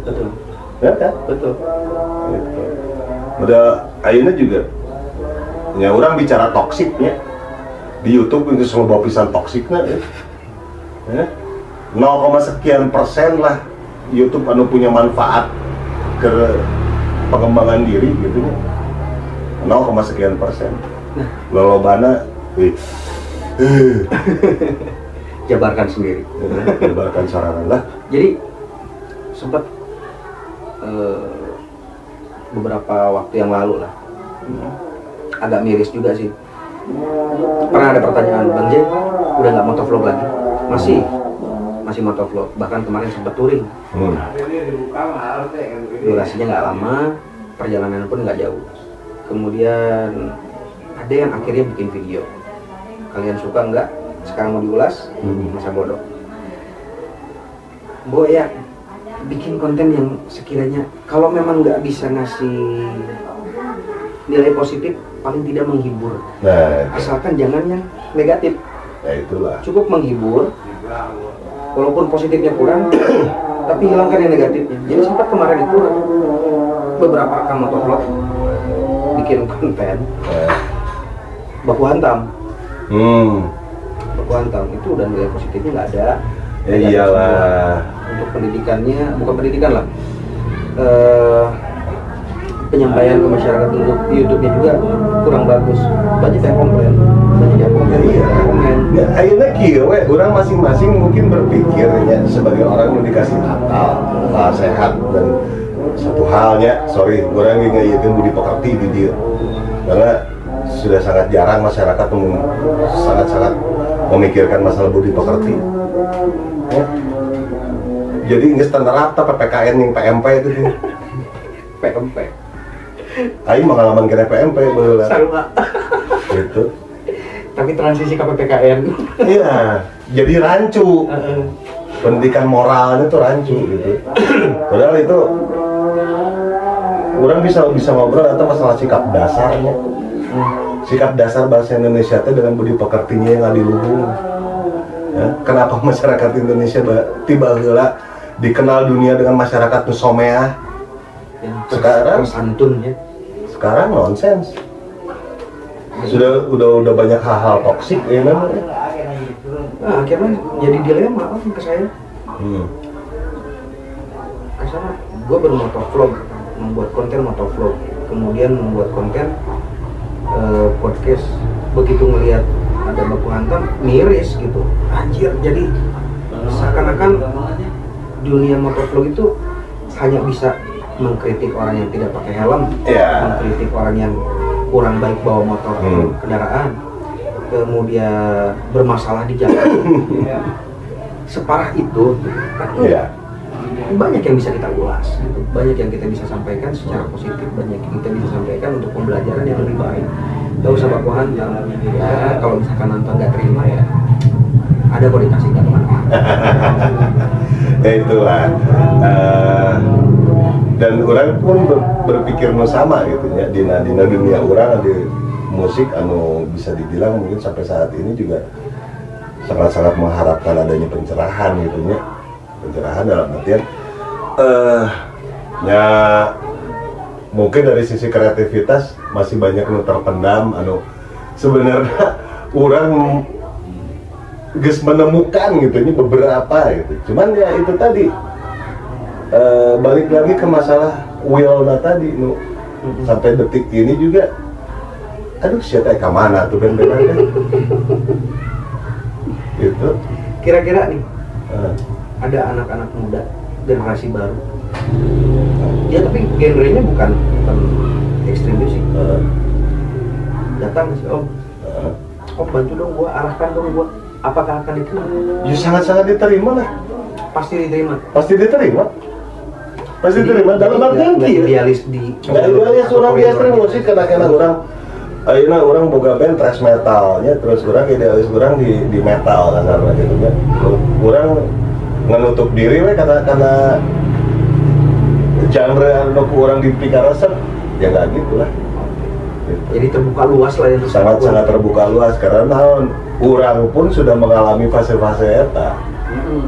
Betul Ya kan? betul Gitu. Udah akhirnya juga ya orang bicara toksiknya di YouTube itu semua bawa pisan toksiknya ya. Ya. 0, sekian persen lah YouTube anu punya manfaat ke pengembangan diri gitu ya. 0, sekian persen. Nah. Lolobana wih. Jabarkan sendiri Lebarkan sarangan lah. jadi sempat eh, beberapa waktu yang lalu lah. Agak miris juga sih. Pernah ada pertanyaan bang J udah nggak motovlog lagi? Masih. Masih motovlog. Bahkan kemarin sempat touring. Hmm. durasinya nggak lama perjalanan pun nggak jauh. Kemudian ada yang akhirnya bikin video. Kalian suka nggak? Sekarang mau diulas? Hmm. masa bodoh. Bo ya bikin konten yang sekiranya kalau memang nggak bisa ngasih nilai positif paling tidak menghibur. Nah, asalkan jangan yang negatif. Ya itulah. cukup menghibur walaupun positifnya kurang tapi hilangkan yang negatifnya. Jadi sempat kemarin itu beberapa rekan motovlog bikin konten Eh, baku hantam. Hmm. baku hantam itu udah nilai positifnya nggak ada. Ya Negatif iyalah. Untuk pendidikannya bukan pendidikan lah Eh, penyampaian ke masyarakat untuk YouTube-nya juga kurang bagus banyak yang komplain banyak yang komplain Iya. komen Ya, akhirnya kieu we, orang masing-masing mungkin berpikirnya sebagai orang yang dikasih akal, sehat dan satu halnya, sorry, orang yang ngayakin budi pekerti di dia, karena sudah sangat jarang masyarakat sangat-sangat memikirkan masalah budi pekerti. Ya. Jadi nggak standar apa PPKN yang PMP itu, PMP Aing pengalaman kena PMP sama gitu. tapi transisi ke PPKN Iya, jadi rancu. pendidikan moralnya tuh rancu gitu. Padahal itu orang bisa bisa ngobrol atau masalah sikap dasarnya. Sikap dasar bahasa Indonesia itu dengan budi pekertinya yang nggak diluhung. Ya, kenapa masyarakat Indonesia ba- tiba heula dikenal dunia dengan masyarakat nusomeah? yang Sekarang? santun ya Sekarang nonsens. Sudah udah udah banyak hal-hal toksik ya namanya. nah, akhirnya jadi dilema apa ke saya Hmm. ke sana gue baru motovlog membuat konten motovlog kemudian membuat konten eh, podcast begitu ngelihat ada baku hantam miris gitu anjir jadi seakan-akan dunia motovlog itu hanya bisa mengkritik orang yang tidak pakai helm Iya. mengkritik orang yang kurang baik bawa motor Hmm. kendaraan kemudian bermasalah di jalan separah itu kan Iya. banyak yang bisa kita ulas gitu. banyak yang kita bisa sampaikan secara positif banyak yang kita bisa sampaikan untuk pembelajaran yang lebih baik gak usah baku hantam ya kalau misalkan nonton nggak terima ya ada dikasih nggak ke mana-mana ya itulah. Eh, dan orang pun ber- berpikir nu sama gitu ya. Di dina dunia orang di musik anu bisa dibilang mungkin sampai saat ini juga sangat-sangat mengharapkan adanya pencerahan gitu ya. Pencerahan dalam artian eh ya mungkin dari sisi kreativitas masih banyak nu terpendam anu. Sebenarnya orang guys menemukan gitu ini beberapa gitu. Cuman ya itu tadi eh, balik lagi ke masalah will tadi nu. Sampai detik ini juga aduh siapa yang mana tuh ben kan gitu. Kira-kira nih Eh, ada anak-anak muda generasi baru. Ya tapi genrenya bukan bukan ekstrim musik eh, datang ke si om eh. om bantu dong gua arahkan dong gua apakah akan diterima ya sangat-sangat diterima lah pasti diterima pasti diterima pasti terima dalam artian kieu. idealis di Nggak idealis orang biasa musik karena kena orang Ayeuna orang boga band thrash metalnya terus orang idealis orang di di metal kasarnya gitu kan. Orang ngenutup diri we karena karena genre anu orang dipikir resep ya nggak gitu lah. Jadi terbuka luas lah ya untuk sangat siapa pun. sangat terbuka luas karena orang pun sudah mengalami fase-fase eta Mm-mm.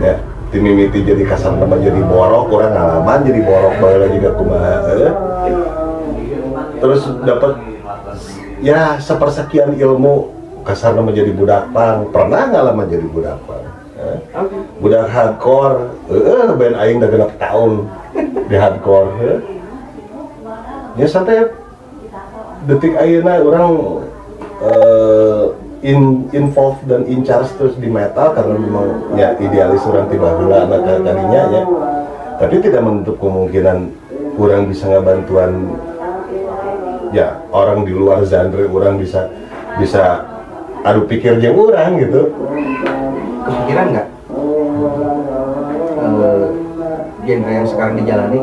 ya timimiti jadi kasar teman jadi borok orang ngalaman jadi borok lagi ke kumaha eh. terus dapat ya sepersekian ilmu kasar menjadi budak pang pernah ngalaman jadi budak pang eh. Oke. budak hardcore eh band aing udah genap tahun di hardcore eh. ya sampai detik ayeuna orang eh, in involved dan in charge terus di metal karena memang ya idealis orang tiba gula anak kalinya ya. Tapi tidak menutup kemungkinan kurang bisa ngebantuan ya orang di luar genre orang bisa bisa adu pikir jeung orang gitu. Kepikiran nggak? Eh, genre yang sekarang dijalani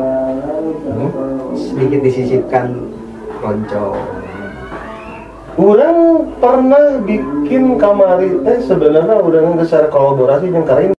Hmm? sedikit disisipkan loncong Orang pernah bikin kamari. Teh sebenarnya udah ngeser kolaborasi dengan Karin